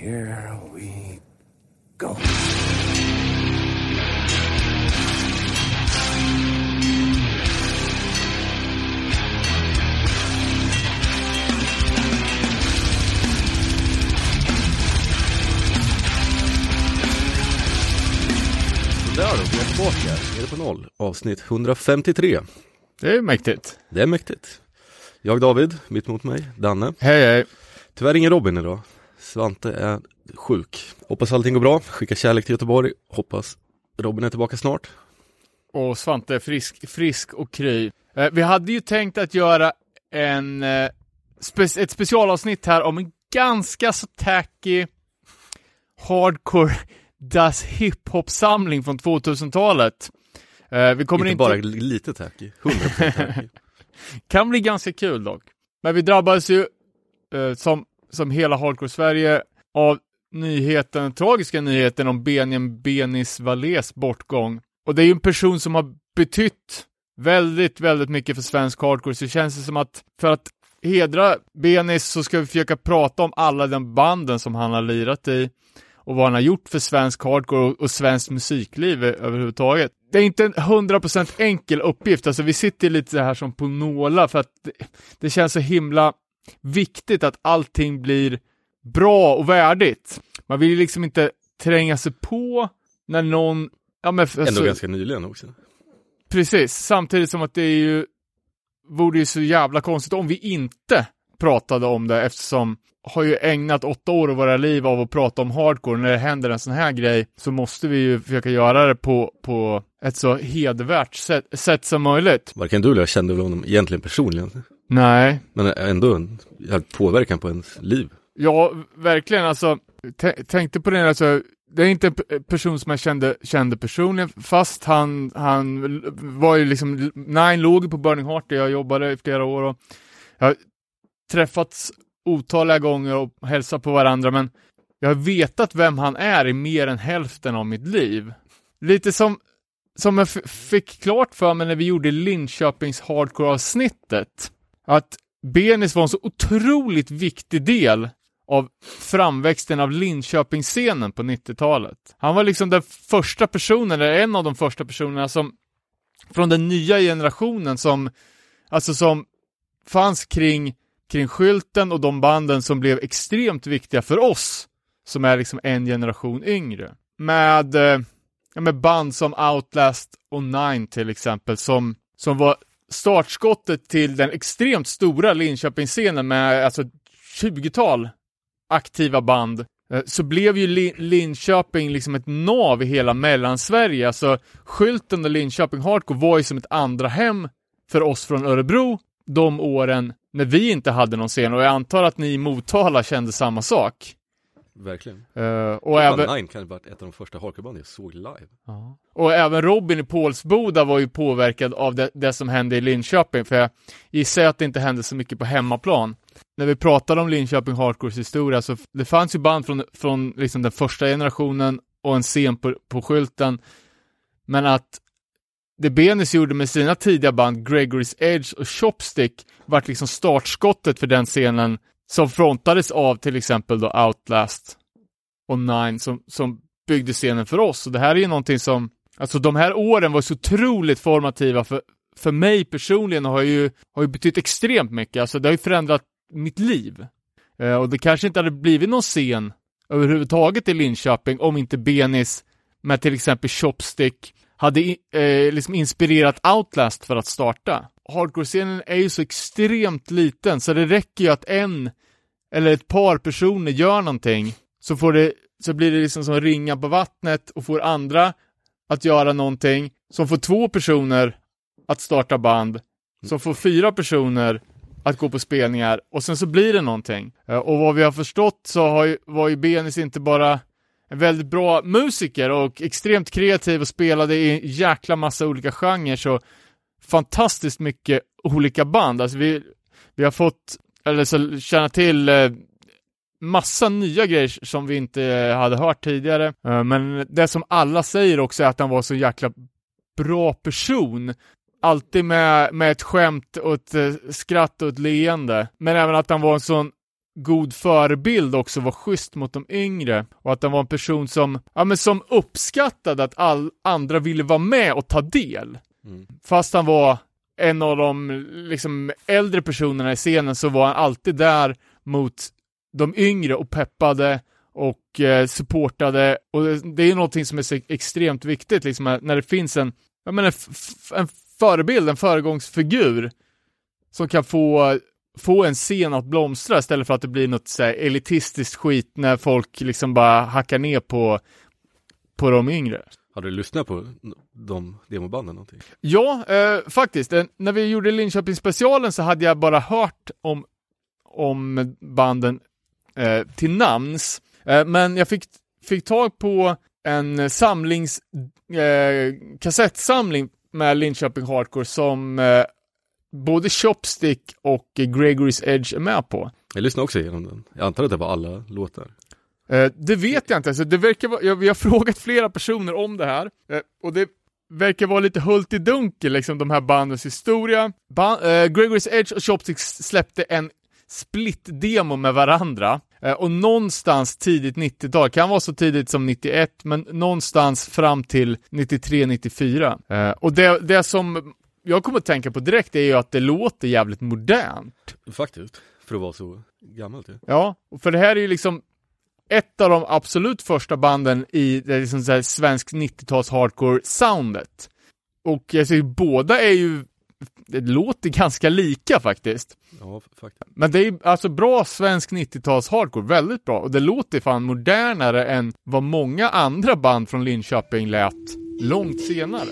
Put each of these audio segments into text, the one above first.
here we go. Där då, vi är tillbaka. Nere på noll. Avsnitt 153. Det är mäktigt. Det är mäktigt. Jag David, mitt mot mig, Danne. Hej hej. Tyvärr ingen Robin idag. Svante är sjuk. Hoppas allting går bra. Skicka kärlek till Göteborg. Hoppas Robin är tillbaka snart. Och Svante är frisk, frisk och kry. Eh, vi hade ju tänkt att göra en, eh, spe- ett specialavsnitt här om en ganska så tacky hardcore das hiphop-samling från 2000-talet. Eh, vi kommer inte, inte... bara lite tacky, 100% tacky. Kan bli ganska kul dock. Men vi drabbades ju, eh, som, som hela Hardcore-Sverige, av nyheten, tragiska nyheten om Benjamin Benis Valés bortgång. Och det är ju en person som har betytt väldigt, väldigt mycket för svensk hardcore, så det känns det som att för att hedra Benis så ska vi försöka prata om alla de banden som han har lirat i och vad han har gjort för svensk hardcore och, och svenskt musikliv överhuvudtaget. Det är inte en 100% enkel uppgift, alltså vi sitter lite här som på nålar för att det, det känns så himla viktigt att allting blir bra och värdigt. Man vill ju liksom inte tränga sig på när någon, ja men Ändå alltså, ganska nyligen också. precis, samtidigt som att det är ju, vore ju så jävla konstigt om vi inte pratade om det eftersom har ju ägnat åtta år av våra liv av att prata om hardcore. När det händer en sån här grej så måste vi ju försöka göra det på, på ett så hedervärt sätt, sätt som möjligt. Varken du eller jag kände väl honom egentligen personligen. Nej, Men ändå en påverkan på ens liv. ja, verkligen alltså. Tänkte på det, alltså. Det är inte en person som jag kände, kände personligen, fast han, han var ju liksom, Nine låg på Burning Heart där jag jobbade i flera år och jag har träffats otaliga gånger och hälsat på varandra, men jag har vetat vem han är i mer än hälften av mitt liv. Lite som, som jag fick klart för mig när vi gjorde Linköpings hardcore-avsnittet, att Benis var en så otroligt viktig del av framväxten av Linköpingsscenen på 90-talet. Han var liksom den första personen, eller en av de första personerna som från den nya generationen som, alltså som fanns kring, kring skylten och de banden som blev extremt viktiga för oss, som är liksom en generation yngre. Med, eh, med band som Outlast och Nine till exempel, som, som var startskottet till den extremt stora Linköpingsscenen med alltså 20-tal aktiva band eh, så blev ju Lin- Linköping liksom ett nav i hela mellansverige. Alltså skylten och Linköping Hardcore var ju som ett andra hem för oss från Örebro de åren när vi inte hade någon scen och jag antar att ni i Motala kände samma sak. Verkligen. Eh, och, även, Nine kan ha varit ett av de första hardcorebanden jag såg live. och även Robin i Pålsboda var ju påverkad av det, det som hände i Linköping, för jag gissar att det inte hände så mycket på hemmaplan. När vi pratade om Linköping Hardcores historia så det fanns ju band från, från liksom den första generationen och en scen på, på skylten. Men att det Benis gjorde med sina tidiga band, Gregory's Edge och Chopstick, vart liksom startskottet för den scenen som frontades av till exempel då Outlast och Nine som, som byggde scenen för oss. Och det här är ju någonting som, alltså de här åren var så otroligt formativa för, för mig personligen och har ju, har ju betytt extremt mycket. Alltså det har ju förändrat mitt liv. Eh, och det kanske inte hade blivit någon scen överhuvudtaget i Linköping om inte Benis med till exempel Chopstick hade eh, liksom inspirerat Outlast för att starta. Hardcore-scenen är ju så extremt liten så det räcker ju att en eller ett par personer gör någonting så får det, så blir det liksom som ringa på vattnet och får andra att göra någonting som får två personer att starta band, som får fyra personer att gå på spelningar och sen så blir det någonting. Eh, och vad vi har förstått så har ju, var ju Benis inte bara en väldigt bra musiker och extremt kreativ och spelade i en jäkla massa olika genrer så fantastiskt mycket olika band. Alltså vi, vi har fått, eller så känna till eh, massa nya grejer som vi inte hade hört tidigare. Eh, men det som alla säger också är att han var så jäkla bra person. Alltid med, med ett skämt och ett eh, skratt och ett leende. Men även att han var en sån god förebild också, var schysst mot de yngre och att han var en person som, ja men som uppskattade att all andra ville vara med och ta del. Mm. Fast han var en av de liksom äldre personerna i scenen så var han alltid där mot de yngre och peppade och eh, supportade och det, det är ju någonting som är så extremt viktigt liksom när det finns en, jag menar, en förebild, en föregångsfigur som kan få, få en scen att blomstra istället för att det blir något så här elitistiskt skit när folk liksom bara hackar ner på, på de yngre. Har du lyssnat på de demobanden någonting? Ja, eh, faktiskt. Eh, när vi gjorde Linköping specialen så hade jag bara hört om, om banden eh, till namns. Eh, men jag fick, fick tag på en samlings, eh, kassettsamling med Linköping Hardcore som eh, både Chopstick och Gregory's Edge är med på. Jag lyssnade också igenom den. Jag antar att det var alla låtar. Eh, det vet jag inte, alltså, det verkar vara, jag, vi har frågat flera personer om det här, eh, och det verkar vara lite hult i dunkel, liksom de här bandens historia. Ba eh, Gregory's Edge och Chopsticks släppte en split-demo med varandra, eh, och någonstans tidigt 90-tal, kan vara så tidigt som 91, men någonstans fram till 93-94. Eh, och det, det som jag kommer att tänka på direkt är ju att det låter jävligt modernt. Faktiskt. För att vara så gammalt ju. Ja, för det här är ju liksom ett av de absolut första banden i det liksom så här svensk 90-tals hardcore-soundet. Och jag säger, båda är ju, det låter ganska lika faktiskt. Ja, faktiskt. Men det är alltså bra svensk 90-tals hardcore, väldigt bra. Och det låter fan modernare än vad många andra band från Linköping lät långt senare.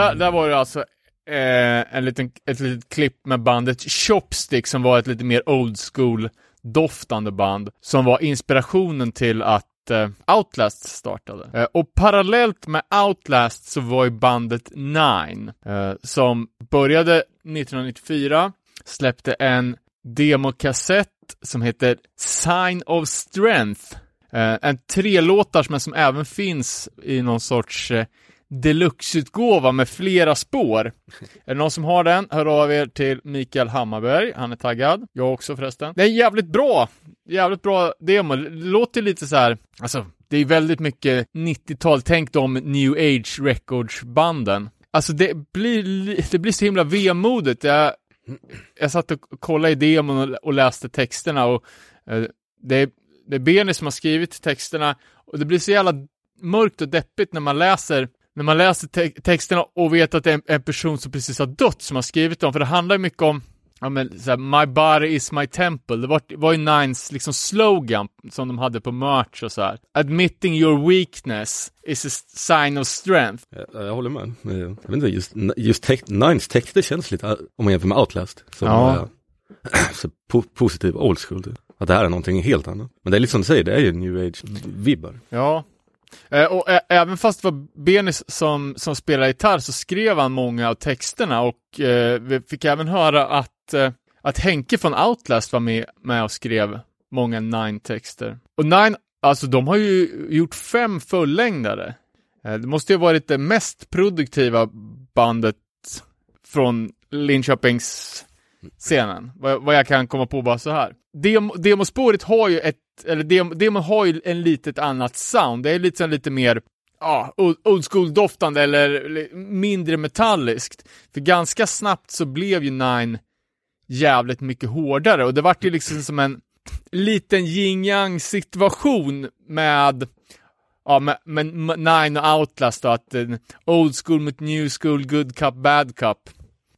Där, där var det alltså eh, en liten, ett litet klipp med bandet Chopstick som var ett lite mer old school doftande band som var inspirationen till att eh, Outlast startade. Eh, och parallellt med Outlast så var ju bandet Nine eh, som började 1994, släppte en demokassett som heter Sign of Strength. En trelåtars men som även finns i någon sorts deluxe-utgåva med flera spår. Är det någon som har den, hör av er till Mikael Hammarberg, han är taggad. Jag också förresten. Det är jävligt bra, jävligt bra demo. Det låter lite så här, alltså, det är väldigt mycket 90-tal, tänk de New Age Records-banden. Alltså det blir, det blir så himla vemodigt. Jag, jag satt och kollade i demon och, och läste texterna och eh, det, är, det är Benny som har skrivit texterna och det blir så jävla mörkt och deppigt när man läser när man läser te- texterna och vet att det är en, en person som precis har dött som har skrivit dem, för det handlar ju mycket om Ja men såhär, my body is my temple, det var, var ju Nines liksom slogan som de hade på merch och så här. Admitting your weakness is a sign of strength. Jag, jag håller med. Jag vet inte, just, just text, Nines texter känns lite, om man jämför med Outlast, som Ja. är så po positiv old school. Typ. Att det här är någonting helt annat. Men det är lite som du säger, det är ju new age-vibbar. Ja. Eh, och ä- även fast det var Benis som, som spelade gitarr så skrev han många av texterna och eh, vi fick även höra att, eh, att Henke från Outlast var med, med och skrev många Nine-texter. Och Nine, alltså de har ju gjort fem fullängdare. Eh, det måste ju ha varit det mest produktiva bandet från Linköpings scenen, vad, vad jag kan komma på bara så här. Dem, demospåret har ju ett, eller dem, demon har ju en litet annat sound, det är lite, lite mer ja, old- school-doftande eller mindre metalliskt. För ganska snabbt så blev ju Nine jävligt mycket hårdare och det vart ju liksom som en liten yin yang situation med Ja, men, men Nine och Outlast då, att eh, Old School mot New School, Good Cup, Bad Cup.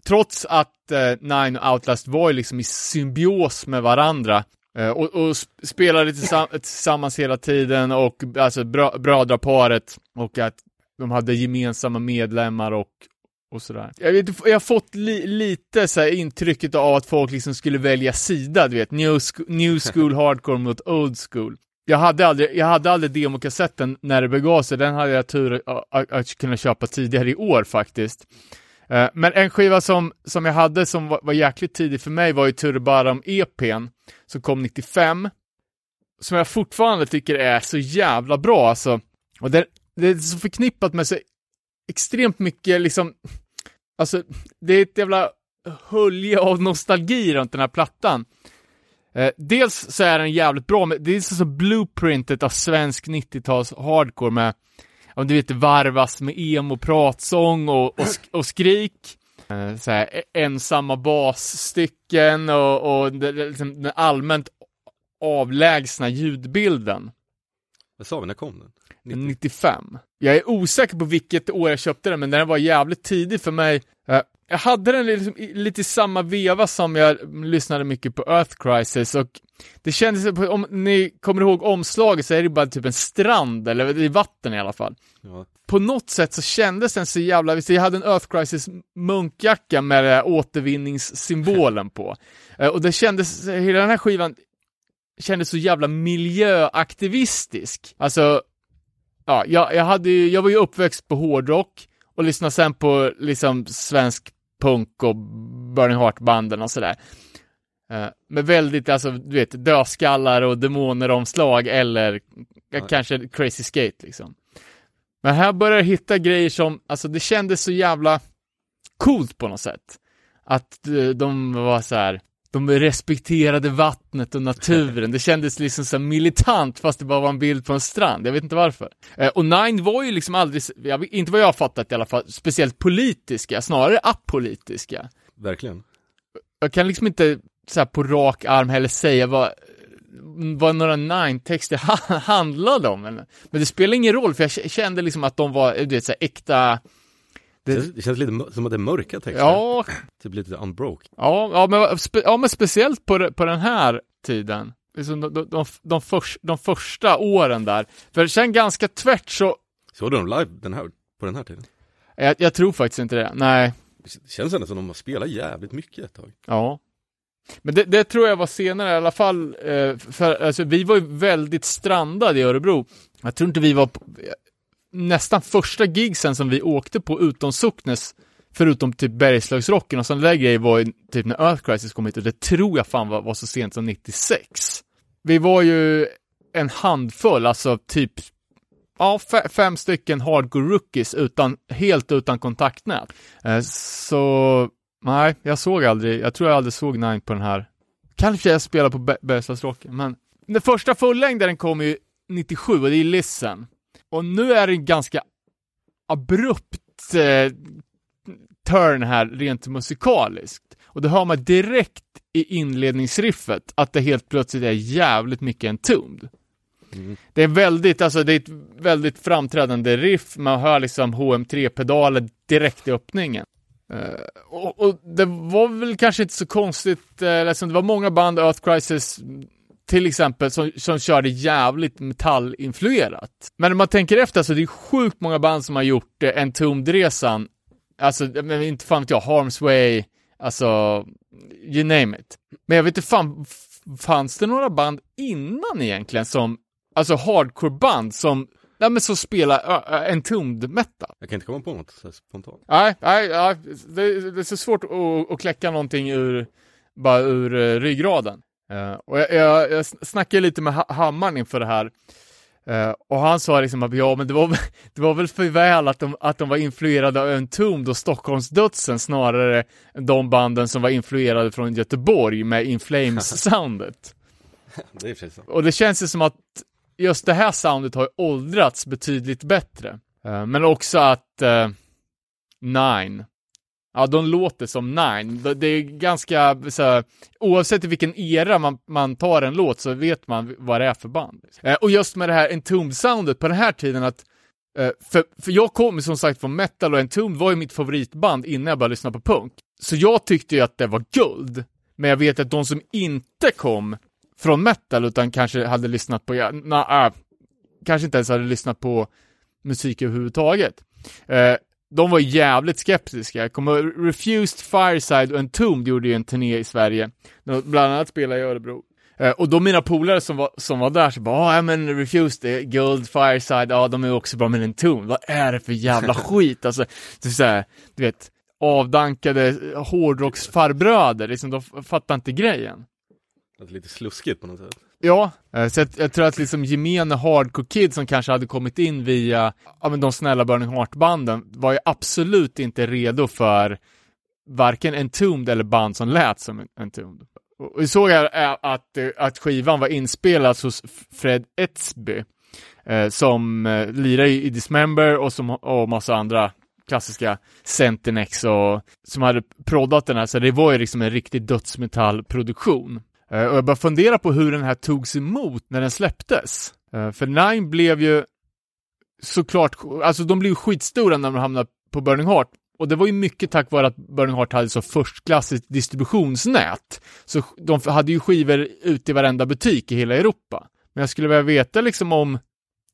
Trots att eh, Nine och Outlast var ju liksom i symbios med varandra. Eh, och, och sp- spelade tillsamm- tillsammans hela tiden och alltså bra, brödraparet och att de hade gemensamma medlemmar och, och sådär. Jag, vet, jag har fått li, lite så intrycket av att folk liksom skulle välja sida, du vet, new, new school hardcore mot old school. Jag hade aldrig, jag hade aldrig demokassetten när det begav sig, den hade jag tur att, att, att kunna köpa tidigare i år faktiskt. Eh, Men en skiva som, som jag hade som var, var jäkligt tidig för mig var ju Turbaram EPn, som kom 95. Som jag fortfarande tycker är så jävla bra alltså. Och det, det är så förknippat med så extremt mycket liksom, alltså det är ett jävla hölje av nostalgi runt den här plattan. Eh, dels så är den jävligt bra, men det är så, så blueprintet av svensk 90-tals hardcore med, om du vet, varvas med emo, pratsång och, och, sk- och skrik. Eh, så här, e- ensamma basstycken och, och liksom, den allmänt avlägsna ljudbilden. Vad sa vi, när kom den? 90? 95. Jag är osäker på vilket år jag köpte den, men den var jävligt tidig för mig. Jag hade den liksom lite i samma veva som jag lyssnade mycket på Earth Crisis och det kändes, om ni kommer ihåg omslaget så är det bara typ en strand, eller i vatten i alla fall. Ja. På något sätt så kändes den så jävla, visst jag hade en Earth Crisis munkjacka med återvinningssymbolen på. Eh, Och det kändes, hela den här skivan kändes så jävla miljöaktivistisk. Alltså, ja, jag, jag, hade ju, jag var ju uppväxt på hårdrock och lyssnade sen på liksom svensk punk och Burning Heart-banden och sådär. Eh, med väldigt, alltså, du vet, dödskallar och demoner-omslag eller Ja. kanske Crazy Skate liksom. Men här börjar jag hitta grejer som, alltså det kändes så jävla coolt på något sätt. Att eh, de var så här. De respekterade vattnet och naturen. Det kändes liksom så militant fast det bara var en bild på en strand. Jag vet inte varför. Eh, och Nine var ju liksom aldrig, inte vad jag har fattat i alla fall, speciellt politiska, snarare apolitiska. Verkligen. Jag kan liksom inte så på rak arm heller säga vad, vad några Nine-texter ha- handlade om. Men det spelar ingen roll, för jag kände liksom att de var, du vet, så här äkta... Det, Det, känns, lite som att det är mörka texter. ja, Typ lite unbroke. ja, ja, men, spe, ja, men speciellt på, på den här tiden. Liksom de, de, de, de, förs, de första åren där. För sen ganska tvärt så, Såg du dem live den här, på den här tiden? jag, jag tror faktiskt inte det. Nej, Det känns ändå som att de har spelat jävligt mycket ett tag. Ja. Men det, det tror jag var senare i alla fall, eh, för alltså, vi var ju väldigt strandade i Örebro. Jag tror inte vi var på, nästan första gigsen som vi åkte på utom Socknes, förutom typ Bergslagsrocken och sådana där grejer var ju typ när Earth Crisis kom hit och det tror jag fan var, var så sent som 96. Vi var ju en handfull, alltså typ Ja, fem stycken hardcore rookies utan, helt utan kontaktnät. Eh, så Nej, jag såg aldrig, jag tror jag aldrig såg Nine på den här. Kanske jag spelade på Bergslagsrocken, men den första fullängdaren kom ju 97 och det är Listen. Och nu är det en ganska abrupt eh, turn här rent musikaliskt. Och det hör man direkt i inledningsriffet att det helt plötsligt är jävligt mycket Entombed. Mm. Det är väldigt, alltså det är ett väldigt framträdande riff, man hör liksom HM3-pedaler direkt i öppningen. Eh, och, och det var väl kanske inte så konstigt, uh, liksom, det var många band, Earth Crisis till exempel, som, som körde jävligt metallinfluerat. Men om man tänker efter, så det är sjukt många band som har gjort uh, Entombed-resan. Alltså, men inte fan vet jag, Harm's Way, alltså, you name it. Men jag vet inte fan, fanns det några band innan egentligen som, alltså hardcore-band som nej men som spelar uh, uh, entombed metal. Jag kan inte komma på något spontant. Nej, nej, nej det, det är så svårt att, att kläcka någonting ur, bara ur uh, ryggraden. Uh, och jag, jag, jag snackade lite med ha Hammaren inför det här. Uh, och han sa liksom att ja, men det var, det var väl för väl att de, att de var influerade av Entombed och Stockholmsdödsen snarare än de banden som var influerade från Göteborg med In Flames-soundet. det är precis så. Och det känns ju som att just det här soundet har åldrats betydligt bättre. Uh, men också att Nine, ja de låter som Nine. Det är ganska, så här, oavsett i vilken era man, man tar en låt så vet man vad det är för band. Eh, och just med det här Entombed-soundet på den här tiden att eh, för, för jag kommer som sagt från metal och Entombed var ju mitt favoritband innan jag började lyssna på punk. Så jag tyckte ju att det var guld. Men jag vet att de som inte kom från metal utan kanske hade lyssnat på, ja, na, äh, kanske inte ens hade lyssnat på musik överhuvudtaget. Eh, de var jävligt skeptiska. Jag kommer Refused, Fireside och Entombed gjorde ju en turné i Sverige. De bland annat spelade i Örebro. Eh, och då mina polare som var, som var där så bara, ja men Refused är Gold, Fireside, ja de är också bra, men Entombed, vad är det för jävla skit? Alltså, det är så här, du vet, avdankade hårdrocksfarbröder, liksom, de fattar inte grejen. Alltså lite sluskigt på något sätt. Ja, eh, så jag, jag, tror att liksom gemene hardcore kid som kanske hade kommit in via ja, men de snälla Burning Heart-banden var ju absolut inte redo för varken Entombed eller band som lät som Entombed. Och vi såg eh, att, att, att skivan var inspelad hos Fred Etzby eh, som eh, lirar i Dismember och, som, och massa andra klassiska Centinex och som hade proddat den här, så det var ju liksom en riktig dödsmetallproduktion. Uh, och jag bara fundera på hur den här togs emot när den släpptes. Uh, för Nine blev ju såklart, alltså de blev skitstora när de hamnade på Burning Heart. Och det var ju mycket tack vare att Burning Heart hade så förstklassigt distributionsnät. Så de hade ju skivor ute i varenda butik i hela Europa. Men jag skulle vilja veta liksom om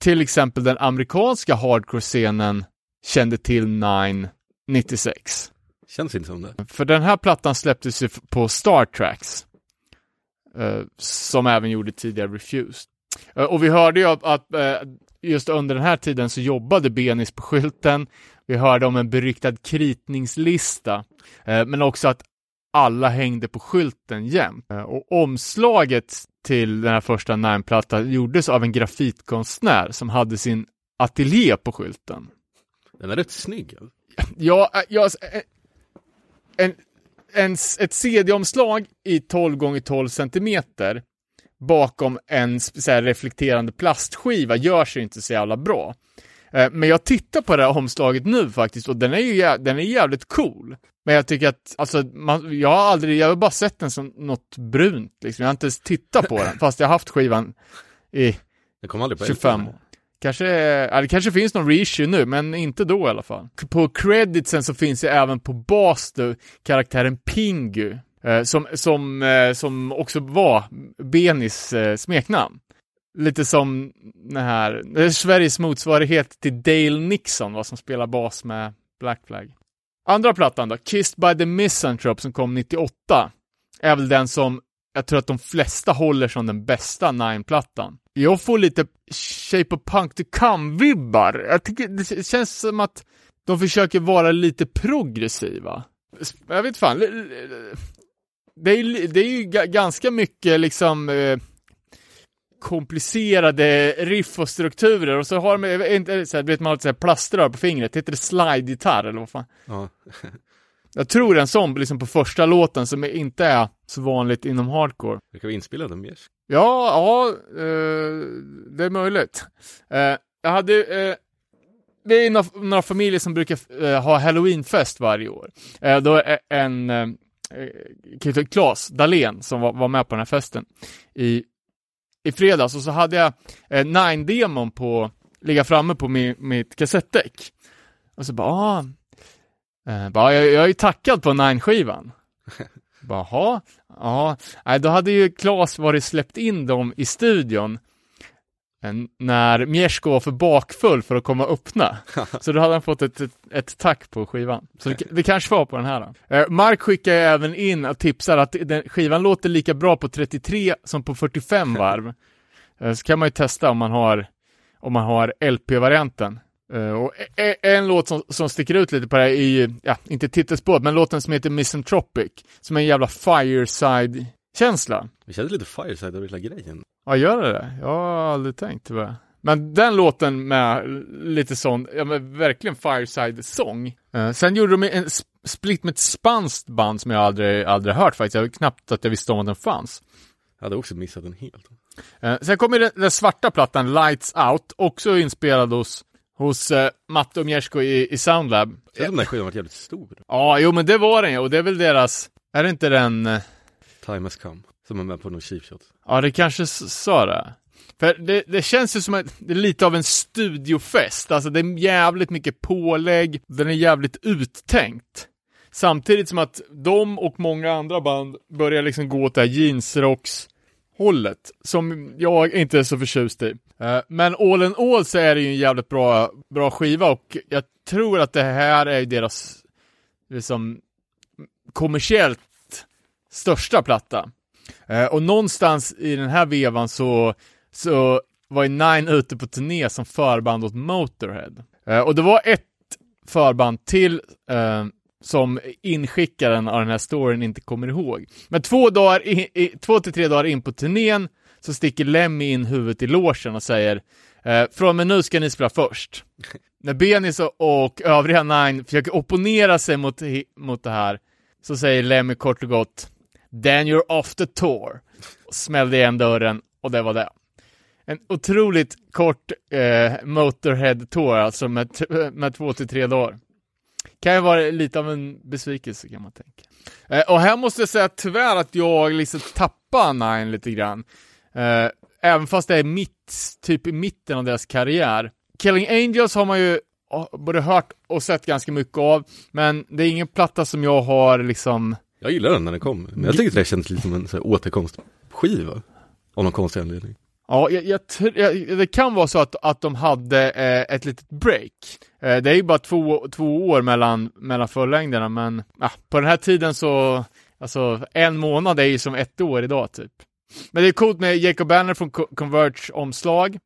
till exempel den amerikanska hardcore-scenen kände till Nine 96. Känns inte som det. För den här plattan släpptes ju på Star Tracks. Uh, som även gjorde tidigare Refused. Uh, och vi hörde ju att, att uh, just under den här tiden så jobbade Benis på skylten. Vi hörde om en beryktad kritningslista, men också att alla hängde på skylten jämt. och omslaget till den här första Nine-plattan gjordes av en grafitkonstnär som hade sin ateljé på skylten. Den är rätt snygg. Alltså. Ja, ja en, en, ett CD-omslag i 12 gånger 12 centimeter bakom en så reflekterande plastskiva gör sig inte så jävla bra. Eh, men jag tittar på det här omslaget nu faktiskt och den är ju den är jävligt cool. Men jag tycker att, alltså, man, jag har aldrig, jag har bara sett den som något brunt liksom. Jag har inte ens tittat på den, fast jag har haft skivan i 25 år. Kanske, ja, det kanske finns någon reissue nu, men inte då i alla fall. På creditsen så finns det även på bas då, karaktären Pingu, eh, som, som, eh, som också var Benis eh, smeknamn. Lite som den här, eh, Sveriges motsvarighet till Dale Nixon, vad som spelar bas med Black Flag. Andra plattan då, Kissed by the Misanthrope som kom 98, är väl den som jag tror att de flesta håller som den bästa Nine-plattan. Jag får lite Shape of Punk to Come-vibbar. Jag tycker det känns som att de försöker vara lite progressiva. Jag vet fan. Det är, det är ju ganska mycket liksom eh, komplicerade riff och strukturer och så har de, inte, så här, vet man har ett plaströr på fingret, heter det slide-gitarr eller vad fan? Ja. Jag tror en sån liksom på första låten som inte är så vanligt inom hardcore. Det kan vara inspelad av Miesk. Ja, ja, eh, det är möjligt. Eh, jag hade, eh, det är några, några, familjer som brukar eh, ha halloweenfest varje år. Eh, då är en eh, eh Claes Dahlén, som var, var, med på den här festen i, i fredags, och så hade jag eh, Nine-demon på, ligga framme på min, mitt kassettdäck. Och så bara, ah, Eh, bara, jag, jag är ju tackad på Nine-skivan. Jaha, ja, då hade ju Klas varit släppt in dem i studion eh, när Miesko var för bakfull för att komma och öppna. Så då hade han fått ett, ett, ett tack på skivan. Så det, det kanske var på den här. Då. Eh, Mark skickar även in och tipsar att den, skivan låter lika bra på 33 som på 45 varv. Eh, så kan man ju testa om man har om man har LP-varianten. Uh, och e- e- en låt som, som sticker ut lite på det här är ja, inte titelspåret, men låten som heter Misanthropic, som är en jävla fireside-känsla. Det känns lite fireside över hela grejen. Ja, gör det det? Jag har aldrig tänkt tyvärr. Men den låten med lite sån, ja men verkligen fireside-sång. Uh, sen gjorde de en sp- split med ett spanskt band som jag aldrig, aldrig hört faktiskt. Jag knappt att jag visste om att den fanns. Jag hade också missat den helt. Uh, sen kommer den, den svarta plattan, Lights Out, också inspelad hos, hos uh, Matte och Mjersko i, i Soundlab. Som den här skivan varit jävligt stor. Ja, jo men det var den ju, och det är väl deras, är det inte den, eh, Time has come. Som är med på någon cheap shot. ja det kanske s- sa det. För det, det känns ju som att det är lite av en studiofest, alltså det är jävligt mycket pålägg, den är jävligt uttänkt. Samtidigt som att de och många andra band börjar liksom gå åt det här jeansrocks hållet, som jag inte är så förtjust i. Eh, men all in all så är det ju en jävligt bra, bra skiva och jag tror att det här är deras, liksom, kommersiellt största platta. Eh, och någonstans i den här vevan så, så var ju Nine ute på turné som förband åt Motorhead. Eh, och det var ett förband till som inskickaren av den här storyn inte kommer ihåg. Men två, dagar i, i, två till tre dagar in på turnén så sticker Lemmy in huvudet i logen och säger eh, från med nu ska ni spela först. När Benis och, och övriga Nine försöker opponera sig mot, mot det här så säger Lemmy kort och gott Then you're off the tour. Och smällde igen dörren och det var det. En otroligt kort eh, Motorhead-tour, alltså med, med två till tre dagar. Kan ju vara lite av en besvikelse kan man tänka. Eh, och här måste jag säga tyvärr att jag liksom tappar Nine lite grann. Eh, även fast det är mitt, typ i mitten av deras karriär. Killing Angels har man ju ja, både hört och sett ganska mycket av, men det är ingen platta som jag har liksom Jag gillar den när den kom. Men jag tyckte det kändes lite som en så återkomstskiva. Av någon konstig anledning. Ja, jag, jag, jag, det kan vara så att, att de hade eh, ett litet break. Eh, det är ju bara två, två år mellan, mellan förlängderna, men ah, på den här tiden så, alltså en månad är ju som ett år idag typ. Men det är coolt med Jacob Banner från Co- Converge omslag.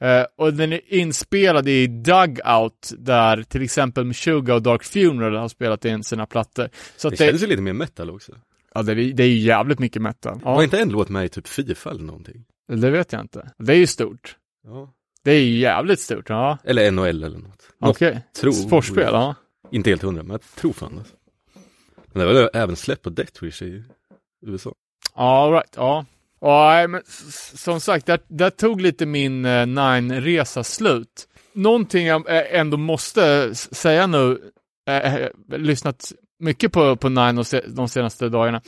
Eh, och den är inspelad i Dugout, där till exempel Meshuggah och Dark Funeral har spelat in sina plattor. Så Det det, kändes ju lite mer metal också. ja, det, är- det är ju jävligt mycket metal. Var Ja, inte en låt med i typ Fifa eller någonting? det vet jag inte. Det är ju stort. Ja. Det är ju jävligt stort, ja. Eller NHL eller något. Okej. tror- Sportspel, ja. Inte helt hundra, men jag tror fan alltså. Men det var väl även släppt på Deathwish i USA. All right, ja. Ja, men som sagt, där, där tog lite min eh, Nine-resa slut. Någonting jag eh, ändå måste säga nu, eh, eh, lyssnat mycket på, på Nine de senaste dagarna,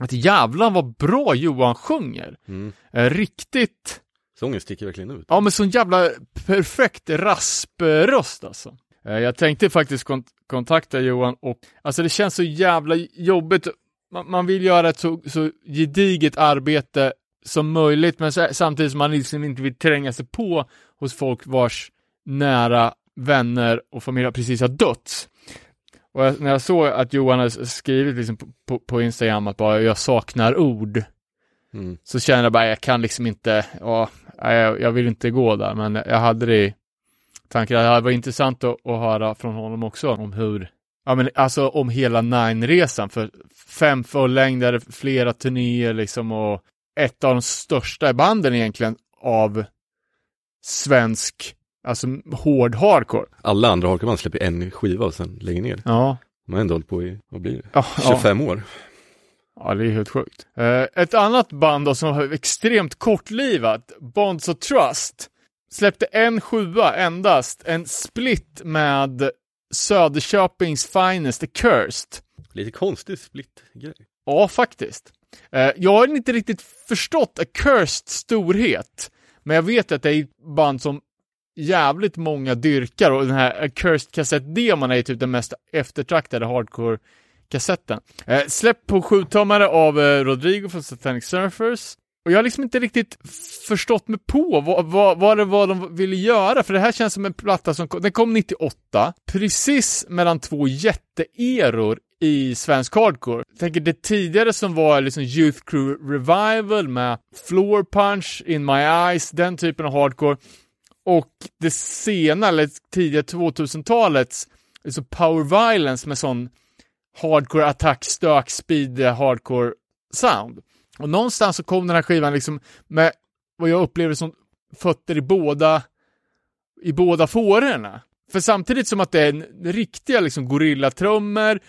att jävlar vad bra Johan sjunger. Mm. Eh, riktigt, Sången sticker verkligen ut. ja men sån jävla perfekt raspröst alltså. Eh, jag tänkte faktiskt kont- kontakta Johan och, alltså det känns så jävla jobbigt man, man vill göra ett så, så gediget arbete som möjligt, men så, samtidigt som man liksom inte vill tränga sig på hos folk vars nära vänner och familj precis har dött. Och jag, när jag såg att Johan hade skrivit liksom på, på, på Instagram att bara jag saknar ord, Mm. så kände jag bara jag kan liksom inte, ja, jag, jag vill inte gå där, men jag hade det i tanken. Det var intressant att, att höra från honom också om hur, ja men alltså om hela Nine-resan, för fem fullängdare, flera turnéer liksom och ett av de största banden egentligen av svensk, alltså hård hardcore. Alla andra hardcoreband släpper en skiva och sen lägger ner. Ja. De har ändå hållit på i, vad blir det? Ja, 25 år. Ja, det är helt sjukt. Eh, ett annat band då som har extremt kortlivat, Bonds of Trust, släppte en sjua endast, en split med Söderköpings Finest, The Cursed. Lite konstig split-grej. Ja, faktiskt. Eh, jag har inte riktigt förstått A Cursed storhet, men jag vet att det är ett band som jävligt många dyrkar och den här A Cursed kassettdemon är typ den mest eftertraktade hardcore-kassetten. Eh, släpp på sjutummare av eh, Rodrigo från Satanic Surfers. Och jag har liksom inte riktigt förstått mig på vad, vad, vad det var de ville göra, för det här känns som en platta som kom, den kom 98, precis mellan två jätteeror i svensk hardcore. Jag tänker det tidigare som var liksom Youth Crew Revival med Floor Punch, In My Eyes, den typen av hardcore. och det sena, eller tidiga 2000-talets liksom power violence med sån hardcore attack, stök, speed, hardcore sound. Och någonstans så kom den här skivan liksom med vad jag upplever som fötter i båda i båda fårorna. För samtidigt som att det är riktiga liksom gorillatrummor,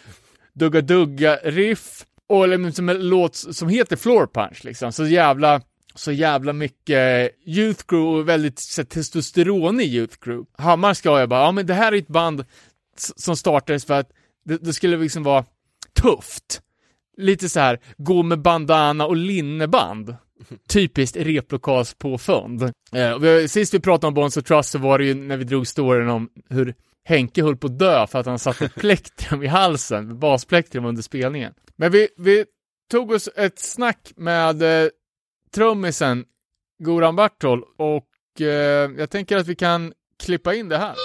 dugga-dugga-riff och liksom en låt som heter Floor Punch liksom, så jävla så jävla mycket Youth Crew och väldigt så, testosteron i Youth Crew. Hammar ska jag bara, ja men det här är ett band som startades för att det, det skulle liksom vara tufft. Lite så här, gå med bandana och linneband. Typiskt replokalspåfund. Eh, sist vi pratade om Bonds of Trust så var det ju när vi drog storyn om hur Henke höll på att dö för att han satte plektrum i halsen, basplektrum under spelningen. Men vi, vi tog oss ett snack med eh, trummisen Goran Bartol och eh, jag tänker att vi kan klippa in det här.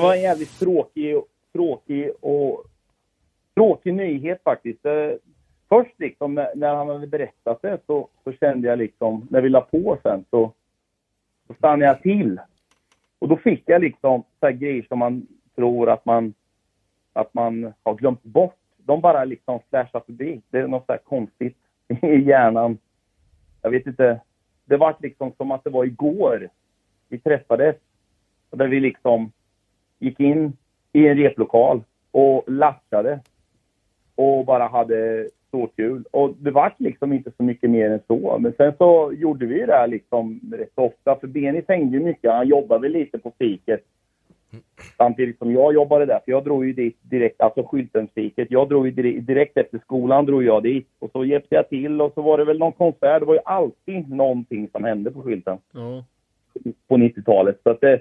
Det var en jävligt tråkig, tråkig och tråkig nyhet faktiskt. Eh, först liksom när, när han hade berättat det så, så kände jag liksom, när vi la på sen så, så stannade jag till. Och då fick jag liksom så här grejer som man tror att man, att man har glömt bort. De bara liksom flashar förbi. Det är något så här konstigt i hjärnan. Jag vet inte. Det var liksom som att det var igår vi träffades. Och där vi liksom gick in i en replokal och latchade och bara hade så kul. Och det var liksom inte så mycket mer än så. Men sen så gjorde vi det här liksom rätt ofta. För Benis hängde mycket. Han jobbade lite på fiket. Samtidigt som jag jobbade där. För jag drog ju dit direkt, alltså Skyltenfiket. Jag drog ju direkt, direkt efter skolan drog jag dit. Och så hjälpte jag till och så var det väl någon konsert. Det var ju alltid någonting som hände på Skylten. Ja. På 90-talet. Så att det,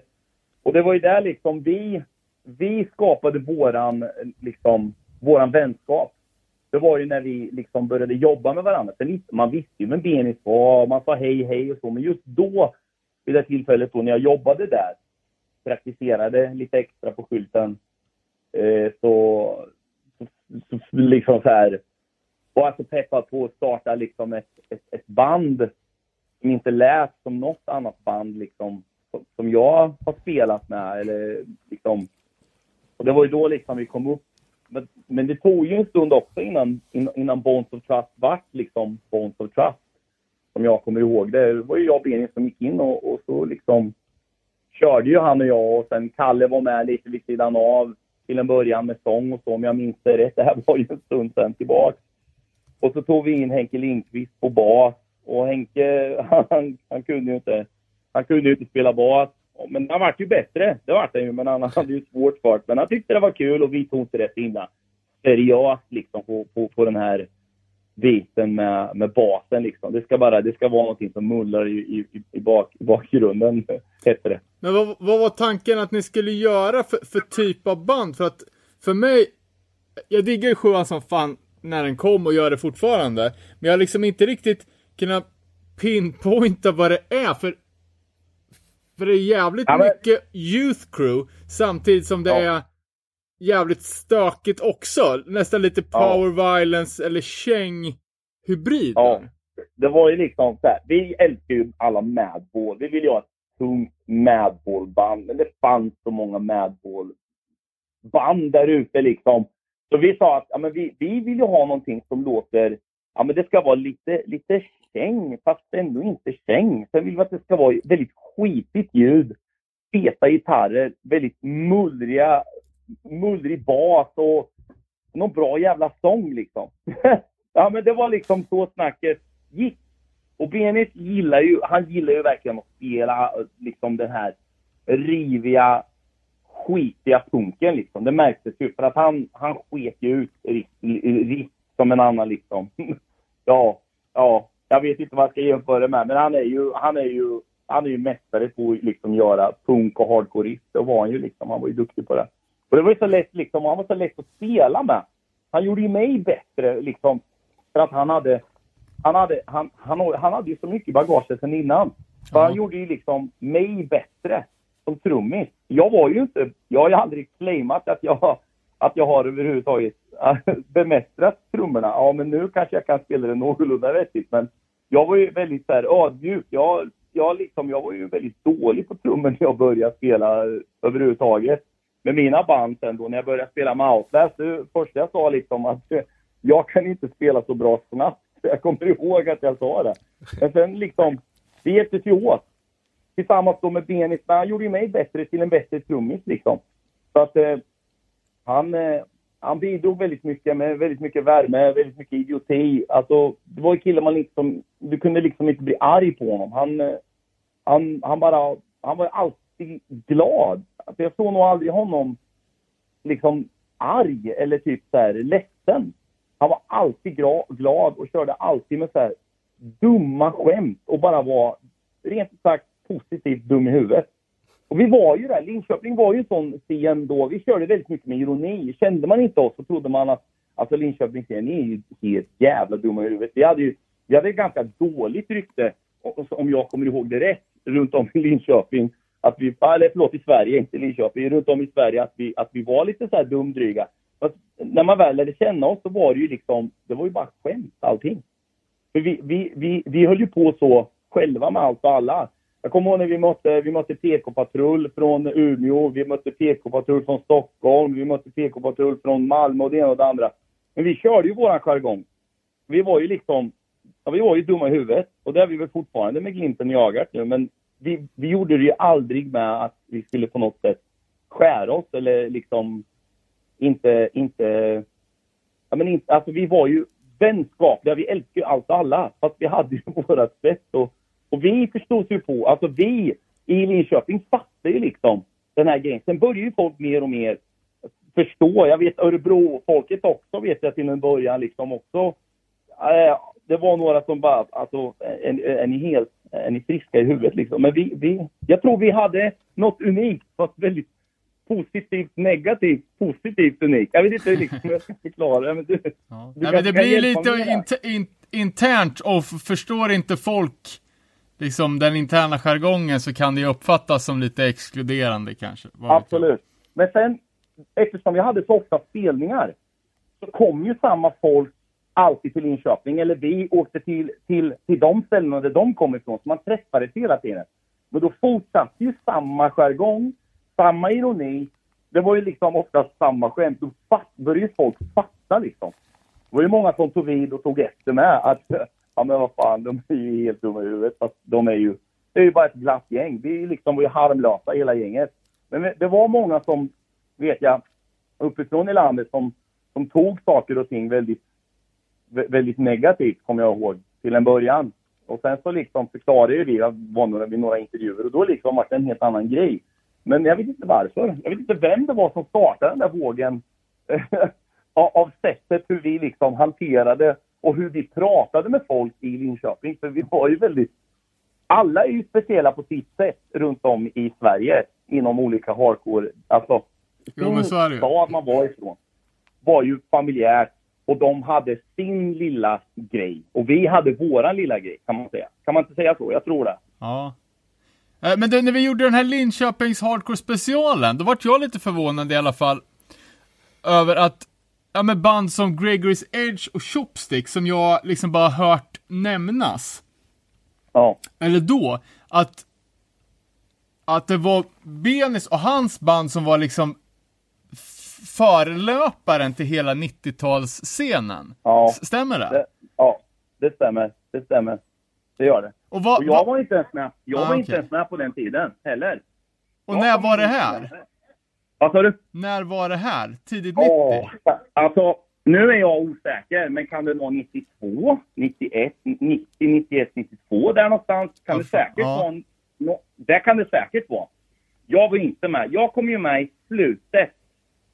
och det var ju där liksom vi, vi skapade våran, liksom, våran vänskap. Det var ju när vi liksom började jobba med varandra. Sen, man visste ju vem Benis var, man sa hej hej och så. Men just då, vid det tillfället då när jag jobbade där, praktiserade lite extra på skylten, eh, så, så, så, liksom så här, var jag så peppad på att starta liksom ett, ett, ett band som inte lät som något annat band liksom som jag har spelat med eller liksom Och det var ju då liksom vi kom upp. Men, men det tog ju en stund också innan, innan, Bones of Trust vart liksom Bones of Trust. Som jag kommer ihåg det. Det var ju jag och Benin som gick in och, och så liksom körde ju han och jag och sen Kalle var med lite vid sidan av till en början med sång och så om jag minns det rätt. Det här var ju en stund sen tillbaks. Och så tog vi in Henke Lindqvist på bas och Henke, han, han kunde ju inte, han kunde ju inte spela bas. Men han vart ju bättre, det vart han ju, men han hade ju svårt för det. Men han tyckte det var kul och vi tog inte rätt himla seriöst liksom på, på, på den här biten med, med basen liksom. Det ska bara, det ska vara någonting som mullrar i, i, i, bak, bakgrunden, heter det. Men vad, vad var tanken att ni skulle göra för, för typ av band? För att, för mig, jag diggar ju sjuan som fan när den kom och gör det fortfarande. Men jag har liksom inte riktigt kunnat pinpointa vad det är, för för det är jävligt ja, men... mycket Youth Crew, samtidigt som det ja. är jävligt stökigt också. Nästan lite Power ja. Violence eller Käng-hybriden. Ja. Det var ju liksom så här, vi älskar ju alla Madball. Vi vill ju ha ett tungt Madball-band, men det fanns så många Madball-band där ute liksom. Så vi sa att ja, men vi, vi vill ju ha någonting som låter, ja men det ska vara lite, lite käng, fast ändå inte käng. Sen vill vi att det ska vara väldigt skitigt ljud, feta gitarrer, väldigt mullriga, mullrig bas och någon bra jävla sång liksom. ja men det var liksom så snacket gick. Och Benit gillar ju, han gillar ju verkligen att spela liksom den här riviga, skitiga punken liksom. Det märktes ju för att han, han sket ju ut riff som en annan liksom. ja, ja, jag vet inte vad jag ska jämföra med, men han är ju, han är ju, han är ju mästare på att liksom göra punk och hardcore. Det var han ju liksom. Han var ju duktig på det. Och det var ju så lätt liksom, han var så lätt att spela med. Han gjorde ju mig bättre liksom, för att han hade, han hade, han, han, han hade ju så mycket bagage sen innan. Så han gjorde ju liksom mig bättre som trummis. Jag var ju inte, jag har ju aldrig claimat att jag, att jag har överhuvudtaget bemästrat trummorna. Ja, men nu kanske jag kan spela det någorlunda vettigt, men jag var ju väldigt så här ödmjuk. Jag, jag, liksom, jag var ju väldigt dålig på trummor när jag började spela överhuvudtaget. Med mina band sen då, när jag började spela med Outlast, det första jag sa liksom att jag kan inte spela så bra snabbt. Jag kommer ihåg att jag sa det. Men sen liksom, det hjälptes ju åt. Tillsammans då med Benis, han gjorde ju mig bättre till en bättre trummis liksom. Så att eh, han, eh, han bidrog väldigt mycket med väldigt mycket värme, väldigt mycket idioti. Alltså, det var en kille man liksom, du kunde liksom inte bli arg på honom. Han, eh, han, han bara, han var alltid glad. Alltså, jag såg nog aldrig honom liksom arg eller typ så här ledsen. Han var alltid glad och körde alltid med så här dumma skämt och bara var rent sagt positivt dum i huvudet. Och vi var ju där, Linköping var ju en sån scen då, vi körde väldigt mycket med ironi. Kände man inte oss så trodde man att alltså Linköping är ju helt jävla dumma i huvudet. Vi hade ju vi hade ett ganska dåligt rykte, om jag kommer ihåg det rätt, runt om i Linköping. Att vi, ah, eller förlåt, i Sverige, inte Linköping, runt om i Sverige, att vi, att vi var lite så här dumdryga. Fast när man väl lärde känna oss så var det ju liksom, det var ju bara skämt allting. För vi, vi, vi, vi höll ju på så själva med allt och alla. Jag kommer ihåg när vi mötte, vi mötte PK-patrull från Umeå, vi mötte PK-patrull från Stockholm, vi mötte PK-patrull från Malmö och det ena och det andra. Men vi körde ju våran jargong. Vi var ju liksom, ja, vi var ju dumma i huvudet. Och det är vi väl fortfarande med glimten i ögat nu. Men vi, vi gjorde det ju aldrig med att vi skulle på något sätt skära oss eller liksom inte, inte, ja men inte, alltså vi var ju vänskapliga, vi älskade ju allt och alla. Fast vi hade ju vårat sätt och och vi förstod ju på, alltså vi i Linköping fattade ju liksom den här grejen. Sen började ju folk mer och mer förstå. Jag vet Örebro-folket också vet jag till en början liksom också. Äh, det var några som bara, alltså, är, är ni helt, är ni friska i huvudet liksom? Men vi, vi, jag tror vi hade något unikt, fast väldigt positivt, negativt, positivt unikt. Jag vet inte liksom hur jag ska förklara det. Men, du, ja. du Nej, men det blir lite in, in, internt och förstår inte folk liksom den interna jargongen så kan det ju uppfattas som lite exkluderande kanske. Absolut. Men sen, eftersom vi hade så ofta spelningar, så kom ju samma folk alltid till Linköping, eller vi åkte till, till, till de ställena där de kom ifrån, så man träffades hela tiden. Men då fortsatte ju samma jargong, samma ironi, det var ju liksom oftast samma skämt. Då fatt, började ju folk fatta liksom. Det var ju många som tog vid och tog efter med att ja men vad fan, de är ju helt dumma i huvudet. Fast de är ju, det är ju bara ett glatt gäng. Liksom, vi liksom var ju harmlösa hela gänget. Men det var många som, vet jag, uppifrån i landet som, som tog saker och ting väldigt, väldigt negativt, kommer jag ihåg, till en början. Och sen så liksom förklarade ju vi, jag var några, vid några intervjuer, och då liksom var det en helt annan grej. Men jag vet inte varför. Jag vet inte vem det var som startade den där vågen av, av sättet hur vi liksom hanterade och hur vi pratade med folk i Linköping. För vi var ju väldigt... Alla är ju speciella på sitt sätt runt om i Sverige inom olika hardcore... Alltså, Jo, men så det stad man var ifrån var ju familjärt och de hade sin lilla grej. Och vi hade våran lilla grej, kan man säga. Kan man inte säga så? Jag tror det. Ja. Eh, Men du, när vi gjorde den här Linköpings Hardcore specialen, då vart jag lite förvånad i alla fall över att, ja men band som Gregory's Edge och Chopstick som jag liksom bara hört nämnas, Ja. eller då, att att det var Benis och hans band som var liksom förelöparen till hela 90-talsscenen. Ja. Stämmer det? Det, ja, det stämmer. Det stämmer. Det gör det. Och, vad, Och jag vad- var inte ens med. Jag Ah, var inte okej. ens med på den tiden heller. och Jag när var det inte här? med. Vad sa du? När var det här? Tidigt 90? Åh, alltså, nu är jag osäker, men kan det vara 92, 91, 90, 91, 92 där någonstans? Kan Ja, det säkert ja. vara? No, det kan det säkert vara. Jag var inte med. Jag kom ju med i slutet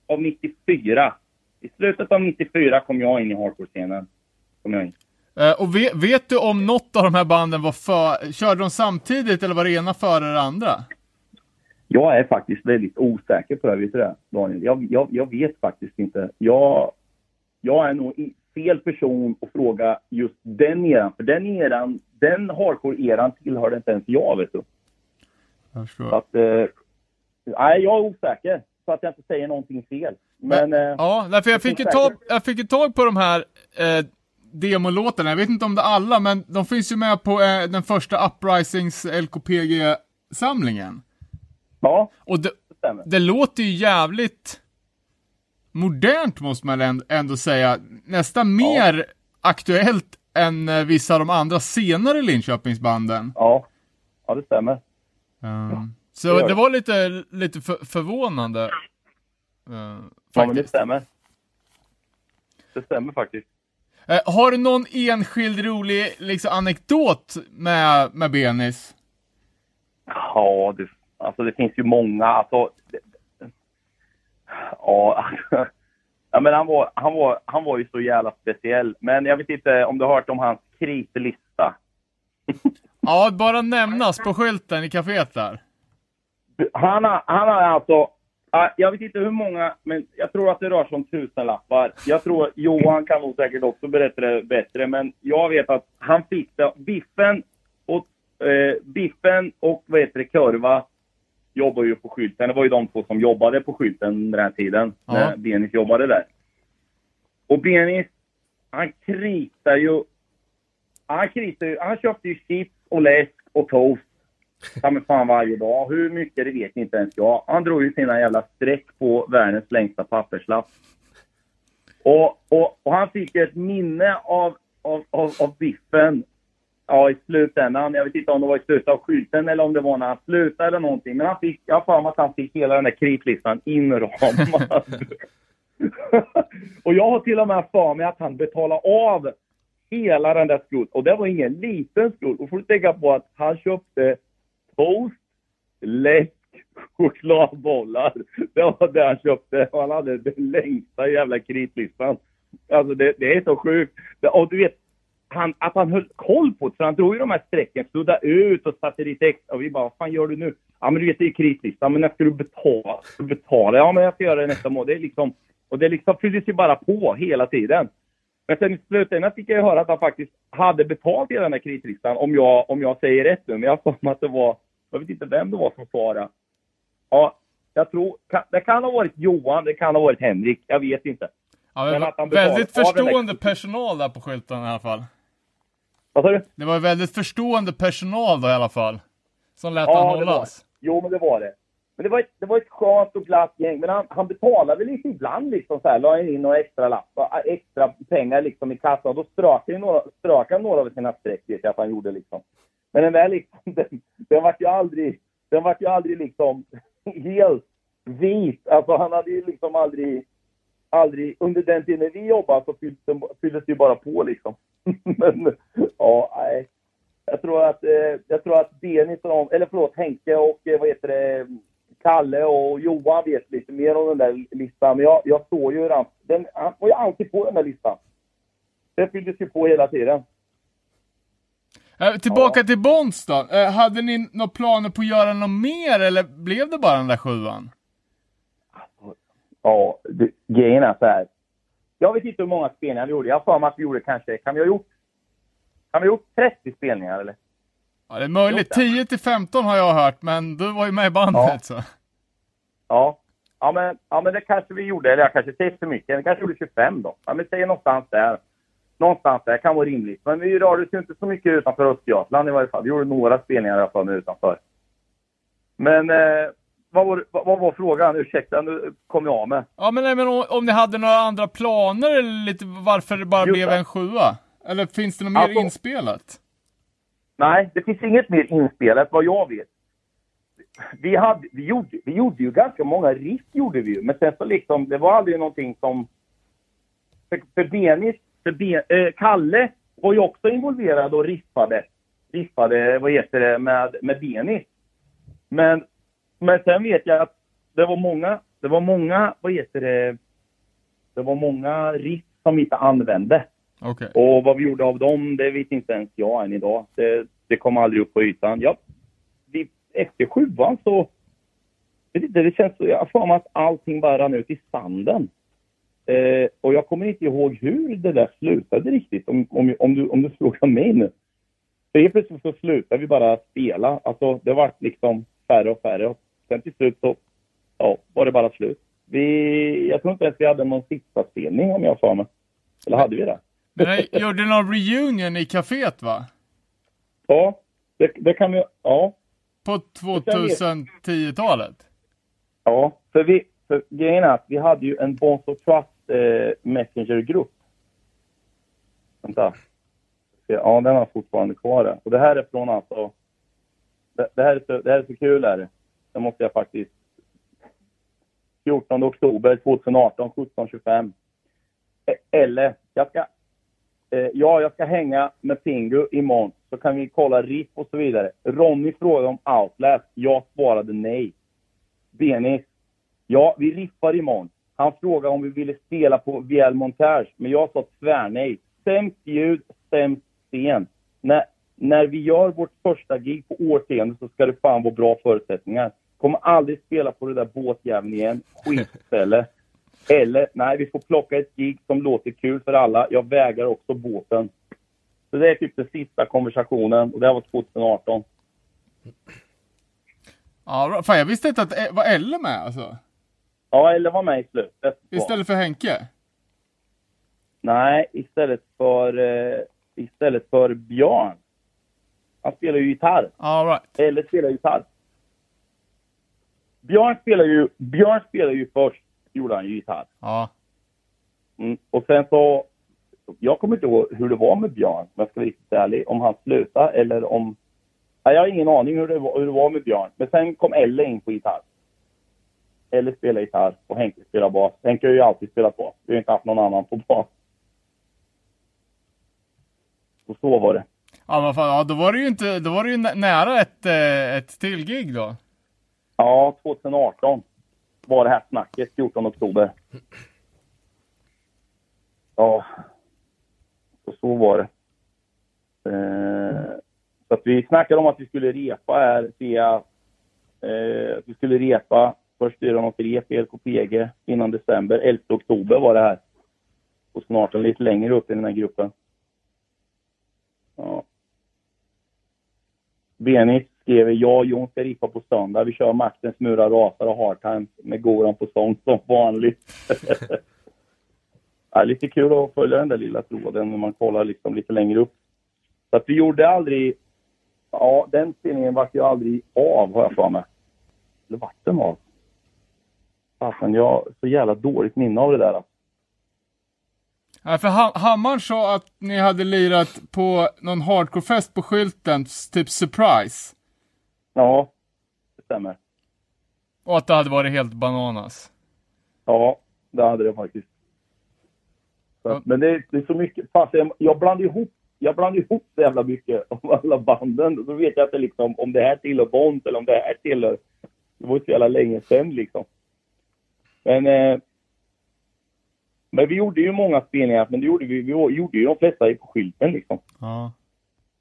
av 94. I slutet av 94 kom jag in i hardcore-scenen. Kom jag in. Eh, och vet, vet du om något av de här banden var för, körde de samtidigt eller var det ena före det andra? Jag är faktiskt väldigt osäker på det, vet du det, Daniel? Jag, jag, jag vet faktiskt inte. Jag, jag är nog fel person att fråga just den eran. För den eran, den hardcore-eran tillhörde inte ens jag, vet du. Jag förstår. Så att, eh, nej, jag är osäker. Så att jag inte säger någonting fel. Men, eh, Ja, därför jag fick, ju tag, jag fick ju tag på de här eh, demolåtarna. Jag vet inte om det är alla, men de finns ju med på eh, den första Uprisings LKPG-samlingen. Ja, Och det, det det låter ju jävligt modernt måste man änd- ändå säga. Nästan mer aktuellt än eh, vissa av de andra senare Linköpingsbanden. Ja, ja det stämmer. Um, så det det var lite, lite för, förvånande. Uh, Ja, men det stämmer. Det stämmer faktiskt. Eh, har du någon enskild rolig liksom, anekdot med, med Benis? Ja, det, alltså det finns ju många. Alltså, det, ja, ja, men han var, han, var, han var ju så jävla speciell. Men jag vet inte om du har hört om hans krislista. Ja, bara nämnas på skylten i kaféet där. Han har, han har alltså, ja, jag vet inte hur många, men jag tror att det rör sig om tusenlappar. Jag tror, Johan kan nog säkert också berätta det bättre, men jag vet att han fick det, Biffen och, eh, Biffen och vad heter det, Kurva jobbar ju på skylten. Det var ju de två som jobbade på skylten den här tiden, Ja. när Benis jobbade där. Och Benis, han kritar ju, han kritar ju, han köpte ju chips och läsk och toast ta mig fan varje dag. Hur mycket det vet inte ens jag. Han drog ju sina jävla streck på världens längsta papperslapp. Och, och, och han fick ett minne av, av, av, av biffen ja, i slutändan. Jag vet inte om det var i slutet av skylten eller om det var när han slutade eller någonting. Men han fick, jag har för mig att han fick hela den där kritlistan inramad. och jag har till och med för mig att han betalade av hela den där skulden. Och det var ingen liten skuld. Och får du tänka på att han köpte toast, läsk, chokladbollar. Det var det han köpte. Och han hade den längsta jävla kritlistan. Alltså det, det är så sjukt. Och du vet, han, att han höll koll på det. För han drog ju de här strecken, suddade ut och satte dit extra. Och vi bara, vad fan gör du nu? Ja men du vet, det är kritlistan. Men när ska du betala? Ska du betala? Ja men jag ska göra det nästa månad. Det är liksom, och det liksom fylldes ju bara på hela tiden. Men sen i slutändan fick jag ju höra att han faktiskt hade betalt hela den här kritlistan, om jag, om jag säger rätt nu. Men jag har att det var, jag vet inte vem det var som det. Ja, jag tror, det kan ha varit Johan, det kan ha varit Henrik, jag vet inte. Ja, Men att han väldigt förstående personal där på skylten i alla fall. Vad sa du? Det var väldigt förstående personal då i alla fall. Som lät Ja, han hållas. Jo, men det var det. Men det var, ett, det var ett skönt och glatt gäng. Men han, han betalade lite ibland liksom så här. La in några extra lappar, extra pengar liksom i kassan. Och då strök han några, strök han några av sina streck, vet jag att han gjorde liksom. Men den där liksom, den, den vart ju aldrig, den vart ju aldrig liksom helt vit. Alltså han hade ju liksom aldrig, aldrig, under den tiden vi jobbade så fylldes, fylldes det ju bara på liksom. Men, ja, nej. Jag tror att, eh, jag tror att Dennis och de, eller förlåt, Henke och eh, vad heter det, Kalle och Johan vet lite mer om den där listan. Men jag, jag såg ju den, den, han var ju alltid på den där listan. Den fylldes ju på hela tiden. Eh, tillbaka till Bonds då. Eh, hade ni några planer på att göra något mer eller blev det bara den där sjuan? Ja, det- grejen är så här. Jag vet inte hur många spelningar vi gjorde. Jag har för mig att vi gjorde kanske, kan vi ha gjort, kan vi ha gjort 30 spelningar eller? Ja, det är möjligt. Jo, 10 till 15 har jag hört, men du var ju med i bandet Ja. så. Ja. Ja men, ja men det kanske vi gjorde, eller jag kanske säger för mycket. Vi kanske gjorde 25 då. Ja men säg någonstans där. Någonstans där kan vara rimligt. Men vi rörde oss ju inte så mycket utanför Östergötland i varje fall. Vi gjorde några spelningar i alla fall utanför. Men eh, vad, var, vad, var frågan? Ursäkta, nu kom jag av med. Ja, men, nej, men om, om ni hade några andra planer eller lite varför det bara Just blev det. en sjua? Eller finns det något mer Alltså- inspelat? Nej, det finns inget mer inspelat vad jag vet. Vi, hade, vi, gjorde, vi gjorde ju ganska många riff, gjorde vi ju. Men sen så liksom, det var aldrig någonting som... För, för Benis, för ben, eh, Kalle var ju också involverad och riffade. Riffade, vad heter det, med, med Benis. Men, men sen vet jag att det var många, det var många, vad heter det, det var många riff som vi inte använde. Okej. Och vad vi gjorde av dem, det vet inte ens jag än idag. Det, det kom aldrig upp på ytan. Ja, vi, efter sjuan så... Vet inte, det känns så... Jag har för mig att allting bara rann ut i sanden. Eh, och jag kommer inte ihåg hur det där slutade riktigt, om, om, om, du, om du frågar mig nu. För helt plötsligt så slutade vi bara spela. Alltså, det var liksom färre och färre. Och sen till slut så ja, var det bara slut. Vi, jag tror inte ens vi hade någon sista spelning om jag för mig. Eller hade vi det? Men ni gjorde någon reunion i kaféet va? Ja, det, det kan vi... Ja. På 2010-talet? Ja, för, vi, för grejen är att vi hade ju en Bonds of Trust eh, Messenger-grupp. Vänta. Ja, den har fortfarande kvar det. Och det här är från alltså... Det, det, här är så, det här är så kul är det. Det måste jag faktiskt... 14 oktober 2018, 17.25. Eller, jag ska... Eh, ja, jag ska hänga med Pingu imorgon. Så kan vi kolla RIF och så vidare. Ronny frågade om Outlast. Jag svarade nej. Benis. Ja, vi riffar imorgon. Han frågade om vi ville spela på VL Montage, men jag sa tvärnej. Sämst ljud, sämst scen. När, när vi gör vårt första gig på årtionde så ska det fan vara bra förutsättningar. Kommer aldrig spela på det där båtjäveln igen. Skitställe. Eller, nej, vi får plocka ett gig som låter kul för alla. Jag vägrar också båten. Så det är typ den sista konversationen och det här var 2018. Ja, fan jag visste inte att det var Elle med alltså. Ja, eller var med i slutet. Istället för Henke. Nej, istället för, eh, istället för Björn. Han spelar ju gitarr. All right. Eller spelar gitarr. Björn spelar ju, Björn spelar ju först, gjorde han ju gitarr. Ja. Mm. Och sen så, jag kommer inte ihåg hur det var med Björn, om jag ska vara riktigt ärlig. Om han slutade eller om... Nej, jag har ingen aning hur det, var, hur det var med Björn. Men sen kom Elle in på gitarr. Elle spelar gitarr och Henke spelar bas. Henke har ju alltid spelat bas. Vi har inte haft någon annan på bas. Och så var det. Ja, men fan, ja, då var det ju inte, då var det ju nä- nära ett, eh, ett till gig då. Ja, 2018 var det här snacket, 14 oktober. Ja, och så var det. Eh, så att vi snackade om att vi skulle repa här, via, eh, att vi skulle repa, först göra något rep i LKPG innan december. 11 oktober var det här. Och snart lite längre upp i den här gruppen. Ja. Benis skrev ja, Jon ska rippa på söndag. Vi kör Maktens murar rasar och hard times med Goran på sång som vanligt. ja, lite kul att följa den där lilla tråden när man kollar liksom lite längre upp. Så att vi gjorde aldrig... Ja, den spelningen vart ju aldrig av har jag för mig. Eller vart den var. Fasen, jag har så jävla dåligt minne av det där. alltså. Ja, för ha Hammar sa att ni hade lirat på någon hardcorefest på skylten, typ surprise. Ja, det stämmer. Och att det hade varit helt bananas. Ja, det hade det faktiskt. Så, Ja. Men det, är- det är så mycket, fast jag, jag blandar ihop jag blandar ihop så jävla mycket av alla banden. Då vet jag inte liksom om det här tillhör Bond eller om det här tillhör... Det var ju så jävla länge sedan liksom. Men... Eh, men vi gjorde ju många spelningar, men det gjorde vi, vi gjorde ju de flesta på skylten liksom. Ja.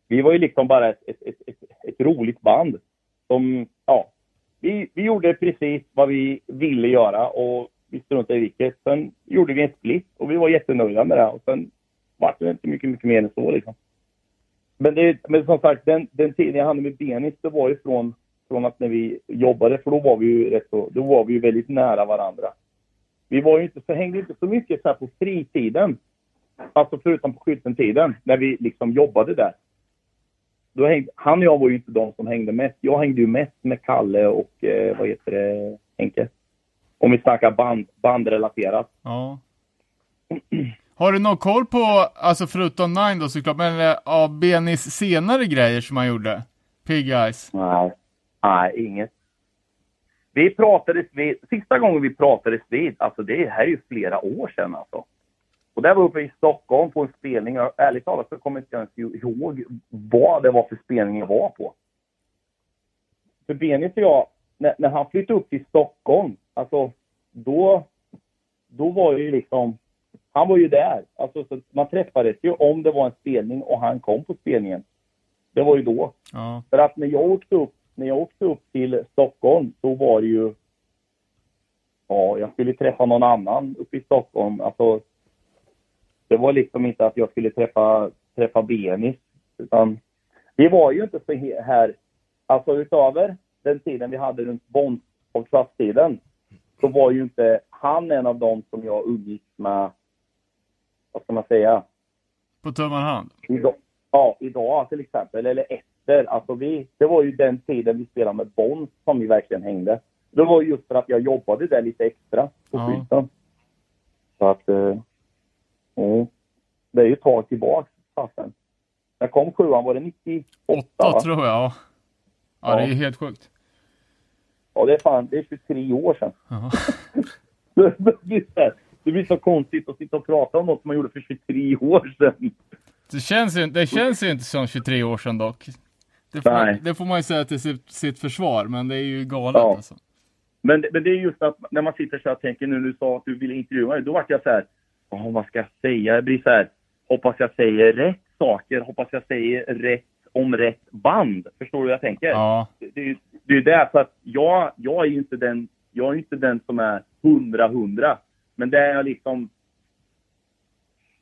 Vi var ju liksom bara ett, ett, ett, ett, roligt band. Som, ja, vi, vi gjorde precis vad vi ville göra och vi struntade i vilket. Sen gjorde vi en split och vi var jättenöjda med det. Och sen var det inte mycket, mycket mer än så liksom. Men, det, men som sagt, den, den tiden jag hade med Benis, det var ju från, från att när vi jobbade, för då var vi ju rätt så, då var vi ju väldigt nära varandra. Vi var ju inte, så hängde inte så mycket så här på fritiden. Alltså förutom på skylten-tiden, när vi liksom jobbade där då hängde, han och jag var ju inte de som hängde mest. Jag hängde ju mest med Kalle och eh, vad heter det, Henke. Om vi snackar band, bandrelaterat. Ja. Har du någon koll på, alltså förutom Nine då såklart, men eh, av Benis senare grejer som han gjorde? Pig Eyes. Nej. Nej, inget. Vi pratades vid, sista gången vi pratades vid, alltså det här är ju flera år sedan alltså. Och det var uppe i Stockholm på en spelning. Jag, ärligt talat så kommer jag inte ens ihåg vad det var för spelning jag var på. För Benis och jag, när, när han flyttade upp till Stockholm, alltså då, då var ju liksom, han var ju där. Alltså så man träffades ju om det var en spelning och han kom på spelningen. Det var ju då. Ja. För att när jag åkte upp, när jag åkte upp till Stockholm så var det ju... Ja, jag skulle träffa någon annan uppe i Stockholm. Alltså, det var liksom inte att jag skulle träffa, träffa Benis. Utan vi var ju inte så här... Alltså utöver den tiden vi hade runt Bond och Trust-tiden så var ju inte han en av dem som jag umgicks med, vad ska man säga, På tumman hand. Idag, ja, idag till exempel, eller efter. Alltså vi, det var ju den tiden vi spelade med Bond som vi verkligen hängde. Det var ju just för att jag jobbade där lite extra på Ja. skylten. Så att, eh, ja. Det är ju ett tag tillbaks, fasen. När kom sjuan? Var det 98? Åtta va? tror jag, ja. Ja, det är helt sjukt. Ja, det är fan, det är 23 år sedan. Ja. det, blir så konstigt att sitta och prata om något man gjorde för 23 år sedan. Det känns ju, det känns ju inte som 23 år sedan dock. Det får, Nej. det får man ju säga till sitt, sitt försvar, men det är ju galet Ja. alltså. Men, men det är just att när man sitter så här och tänker nu, du sa att du ville intervjua mig, då vart jag så här, "Åh, vad ska jag säga? Jag blir så här, hoppas jag säger rätt saker, hoppas jag säger rätt om rätt band. Förstår du vad jag tänker? Ja. Det, det, är ju- det så att jag, jag är ju inte den, jag är inte den som är hundra hundra. Men det är jag liksom,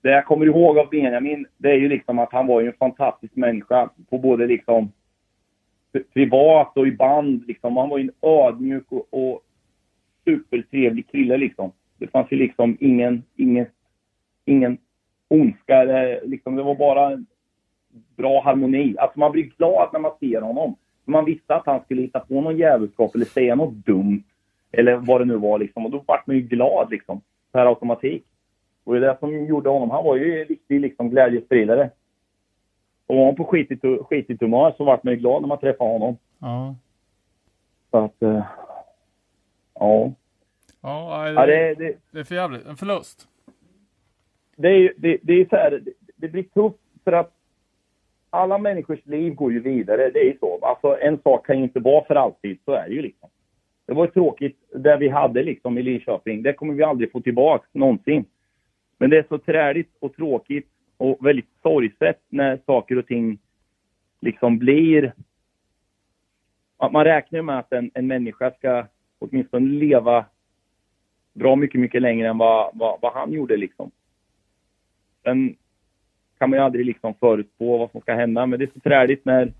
det jag kommer ihåg av Benjamin, det är ju liksom att han var ju en fantastisk människa på både liksom privat och i band liksom. Han var ju en ödmjuk och, och supertrevlig kille liksom. Det fanns ju liksom ingen, ingen, ingen ondska eller liksom, det var bara en bra harmoni. Alltså man blir glad när man ser honom. Man visste att han skulle hitta på någon jävelskap eller säga något dumt. Eller vad det nu var liksom. Och då vart man ju glad liksom. Per automatik. Och det är det som gjorde honom. Han var ju en riktig liksom glädjespridare. Och var han på skitigt, skitigt humör så vart man ju glad när man träffade honom. Ja. Så att... eh, ja. Ja, ja det, det, det, det är för jävligt. En förlust. det, är, det, det är så här, det, det blir tufft för att alla människors liv går ju vidare. Det är ju så. Alltså en sak kan ju inte vara för alltid. Så är det ju liksom. Det var ju tråkigt det vi hade liksom i Linköping. Det kommer vi aldrig få tillbaka någonsin. Men det är så träligt och tråkigt och väldigt sorgset när saker och ting liksom blir... Att man räknar med att en, en människa ska åtminstone leva bra mycket, mycket längre än vad, vad, vad han gjorde liksom. Sen kan man ju aldrig liksom förutspå vad som ska hända, men det är så träligt när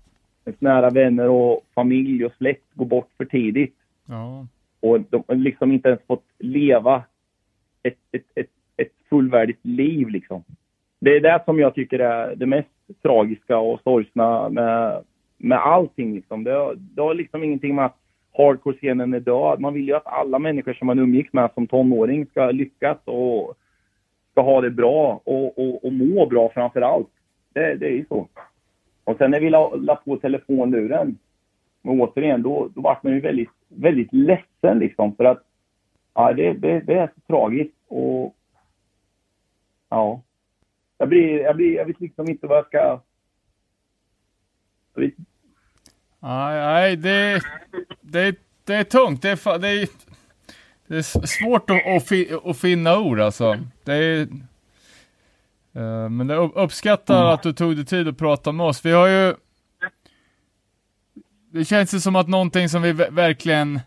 ens nära vänner och familj och släkt går bort för tidigt Ja. och de har liksom inte ens fått leva ett, ett, ett, ett fullvärdigt liv liksom. Det är det som jag tycker är det mest tragiska och sorgsna med, med allting liksom. Det har, det har liksom ingenting med att hardcore-scenen är död. Man vill ju att alla människor som man umgicks med som tonåring ska lyckas och ska ha det bra och, och, och må bra framför allt. Det, det är ju så. Och sen när vi la, la på telefonluren, och återigen, då, då var man ju väldigt, väldigt ledsen liksom för att ja, det, det, det är så tragiskt och ja. Jag blir, jag blir, jag vet liksom inte vad jag ska... Jag Nej, nej det, det, det är tungt. Det är, det är, det är svårt att, att, fi, att finna ord alltså. Det är, eh, men jag upp- uppskattar att du tog dig tid att prata med oss. Vi har ju... Det känns ju som att någonting som vi ver- verkligen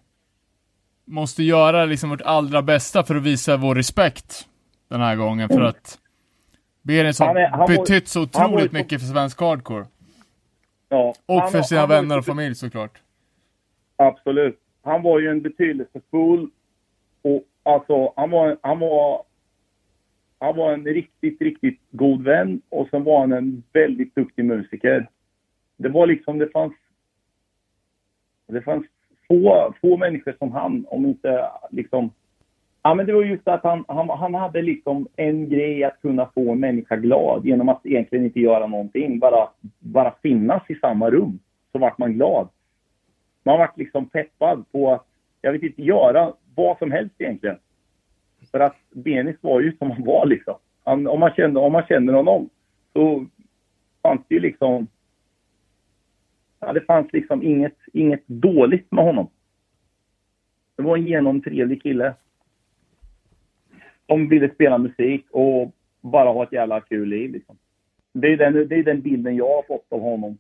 måste göra liksom vårt allra bästa för att visa vår respekt den här gången. För att Berens Han är- han har var- betytt så otroligt mycket för svensk hardcore. ja. Och Han för sina han vänner och familj såklart. Absolut. Han var ju en betydelsefull och alltså han var, han var han var en riktigt, riktigt god vän och sen var han en väldigt duktig musiker. Det var liksom, det fanns det fanns få, få människor som han, om inte liksom Ja men det var just att han, han, han hade liksom en grej att kunna få en människa glad genom att egentligen inte göra någonting. Bara, bara finnas i samma rum så vart man glad man vart liksom peppad på att, jag vet inte, göra vad som helst egentligen. För att Benis var ju som han var liksom. Han, om, man kände, om man känner honom så fanns det ju liksom, ja, det fanns liksom inget, inget dåligt med honom. Det var en genomtrevlig kille. Som ville spela musik och bara ha ett jävla kul liv liksom. Det är den, det är den bilden jag har fått av honom.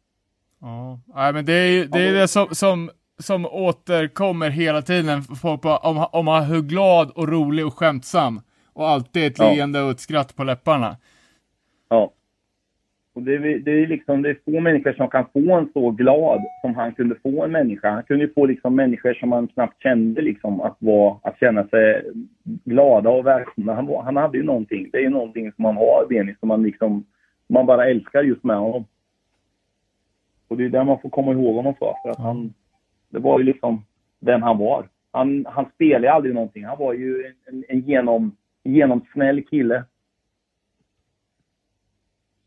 Ja, nej men det är det, är det som, som, som återkommer hela tiden. Folk bara, om, om han hur glad och rolig och skämtsam. Och alltid ett Ja. leende och ett skratt på läpparna. Ja. Och det, är- det är liksom, det är få människor som kan få en så glad som han kunde få en människa. Han kunde ju få liksom människor som man knappt kände liksom att, vara, att känna sig glada och välkomna. Han, var- han hade ju någonting. Det är ju någonting som man har, Benny, som man liksom, man bara älskar just med honom. Och det är där man får komma ihåg honom för. För att han, det var ju liksom den han var. Han, han spelade aldrig någonting. Han var ju en, en, en genom, genomsnäll kille.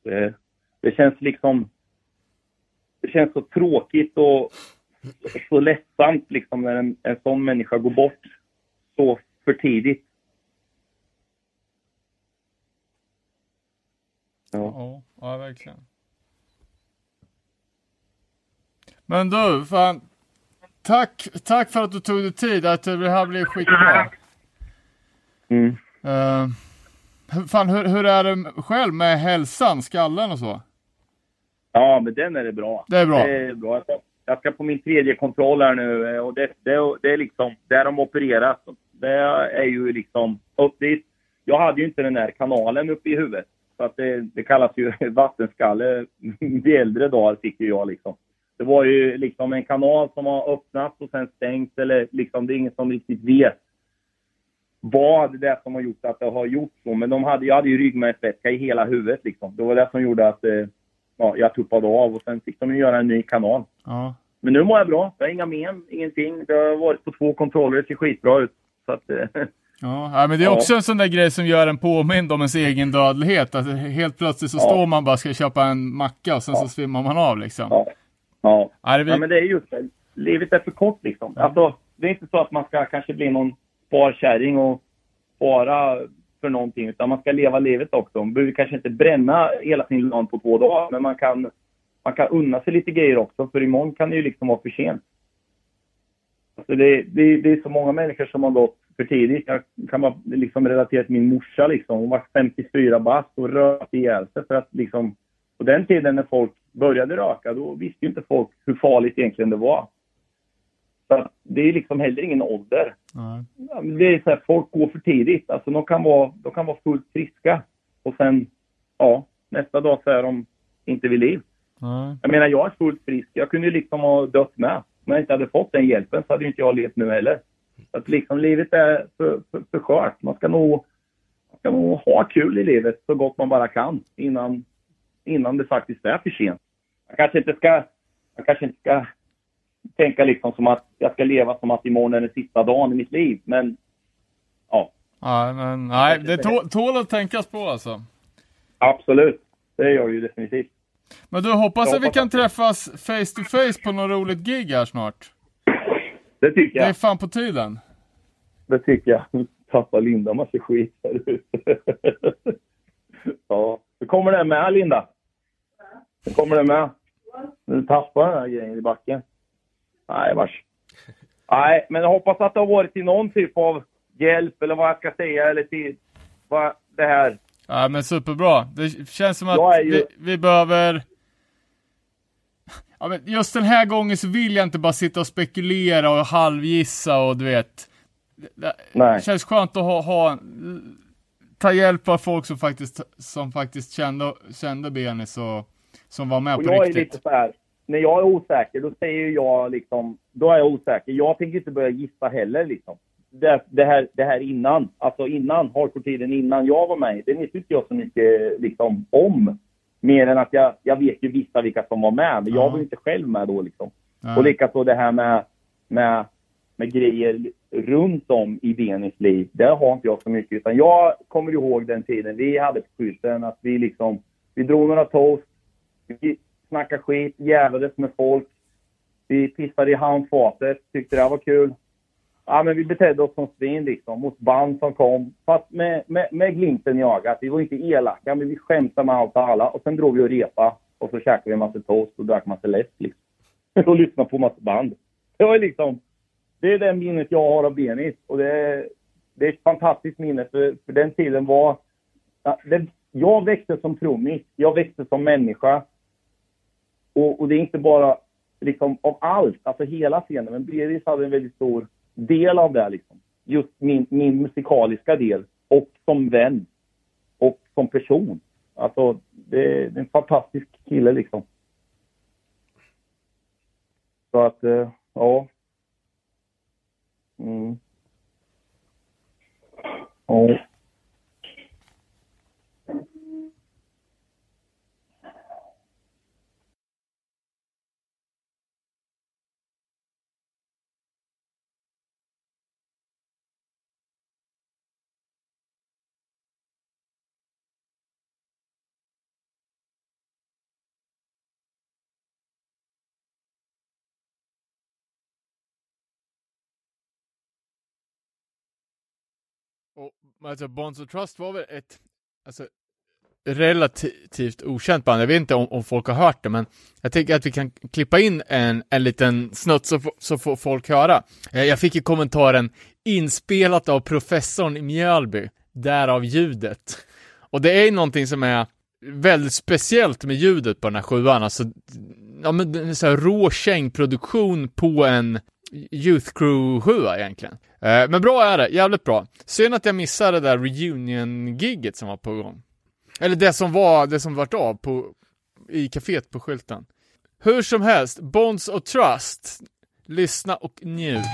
Det, det känns liksom... Det känns så tråkigt och så ledsamt liksom när en, en sån människa går bort så för tidigt. Ja. Ja, ja verkligen. Men du, fan. Tack, tack för att du tog dig tid. Att det här blev skitbra. Mm. Uh, fan, hur, hur är det själv med hälsan, skallen och så? Ja, men den är det bra. Det är bra. Det är bra. Jag ska, på min tredje kontroll här nu eh, och det, det, det är liksom där de opererat. Det är ju liksom upp dit. Jag hade ju inte den där kanalen uppe i huvudet. Så att det, det kallas ju vattenskalle. Vid äldre dagar fick ju jag liksom. Det var ju liksom en kanal som har öppnats och sen stängts eller liksom det är ingen som riktigt vet vad det är som har gjort att det har gjort så. Men de hade, jag hade ju ryggmärgsvätska i hela huvudet liksom. Det var det som gjorde att eh, ja, jag tuppade av och sen fick de ju göra en ny kanal. Ja. Men nu mår jag bra. Jag har inga men, ingenting. Det har varit på två kontroller, det ser skitbra ut. Så att, eh, Ja, ja, men det är Ja. också en sån där grej som gör en påmind om ens egen dödlighet. Att helt plötsligt så Ja. står man bara ska köpa en macka och sen så svimmar man av liksom. ja. Ja. Ja, det ja, vi... men det är just det. Livet är för kort liksom. Alltså, det är inte så att man ska kanske bli någon sparkärring och spara för någonting, utan man ska leva livet också. Man behöver kanske inte bränna hela sin lön på två dagar, men man kan, man kan unna sig lite grejer också, för imorgon kan det ju liksom vara för sent. Alltså det, det, det är så många människor som har gått för tidigt. Jag kan bara liksom relatera till min morsa. Liksom. Hon var 54 bast och rökte ihjäl sig. För att liksom, på den tiden när folk började röka, då visste ju inte folk hur farligt egentligen det var. Så det är liksom heller ingen ålder. Men Det är så här, folk går för tidigt. Alltså de kan vara, de kan vara fullt friska. Och sen, ja, nästa dag så är de inte vid liv. Nej. Jag menar, jag är fullt frisk. Jag kunde ju liksom ha dött med. Om jag inte hade fått den hjälpen så hade inte jag levt nu heller. Så att liksom, livet är för, för, för skört. Man ska, nog, man ska nog ha kul i livet så gott man bara kan innan, innan det faktiskt är för sent. Man kanske inte ska, man kanske inte ska tänka liksom som att jag ska leva som att imorgon är den sista dagen i mitt liv. Men ja, Ja, men nej, det tå- tål att tänkas på alltså. absolut. Det gör det ju definitivt. Men du, hoppas Jag att vi kan träffas face to face på något roligt gig här snart. Det tycker Det är jag. fan på tiden. Det tycker jag. Tappa Linda massa skit här ute. ja. Hur kommer det med Linda? Hur kommer det med? Du tappar den här grejen i backen. Nej, vars. Nej, men jag hoppas att det har varit till någon typ av hjälp eller vad jag ska säga eller till vad det här. Ja, men superbra. Det känns som att är ju- vi, vi behöver... Ja, men just den här gången så vill jag inte bara sitta och spekulera och halvgissa och du vet. Det- Det Nej. känns skönt att ha, ha ta hjälp av folk som faktiskt, som faktiskt kände, kände Benis och som var med Och på jag är riktigt. lite så här, när jag är osäker, då säger jag liksom, då är jag osäker. Jag tänker inte börja gissa heller liksom. Det, det, här, det här innan, alltså innan, hardcore-tiden innan jag var med, det visste inte jag så mycket liksom om. Mer än att jag, jag vet ju vissa vilka som var med, men Ja. jag var ju inte själv med då liksom. Ja. Och likaså det här med, med, med grejer runt om i Benis liv. Det har inte jag så mycket. Utan jag kommer ihåg den tiden vi hade på skylten att vi liksom, vi drog några toast, vi snackade skit, jävlades med folk. Vi pissade i handfatet, tyckte det här var kul. Ja, men vi betedde oss som svin liksom, mot band som kom. Fast med, med, med glimten i ögat. Vi var inte elaka, men vi skämtade med allt och alla. Och sen drog vi och repa och så käkade vi en massa toast och drack massa läsk liksom. och lyssnade på massa band. Det var liksom, det är det minnet jag har av Benis. Och det är, det är ett fantastiskt minne, för, för den tiden var... Ja, det, jag växte som trummis, jag växte som människa. Och, och det är inte bara liksom av allt, alltså hela scenen, men Beris hade en väldigt stor del av det liksom. Just min, min musikaliska del och som vän och som person. Alltså, det, det är en fantastisk kille liksom. Så att, eh, ja. Mm. Ja. Och, alltså Bonzo Trust var väl ett, alltså, relativt okänt band. Jag vet inte om, om folk har hört det, men jag tänker att vi kan klippa in en, en liten snutt så, så får folk höra. Eh, jag fick ju kommentaren inspelat av professorn i Mjölby, därav ljudet. Och det är ju någonting som är väldigt speciellt med ljudet på den här sjuan, alltså, ja men det är så här rå kängproduktion på en Youth Crew 7 egentligen. Eh, men bra är det, jävligt bra. Synd att jag missade det där reunion-gigget som var på gång. Eller det som var, det som vart av på, i kaféet på skylten. Hur som helst, Bonds och Trust. Lyssna och njut.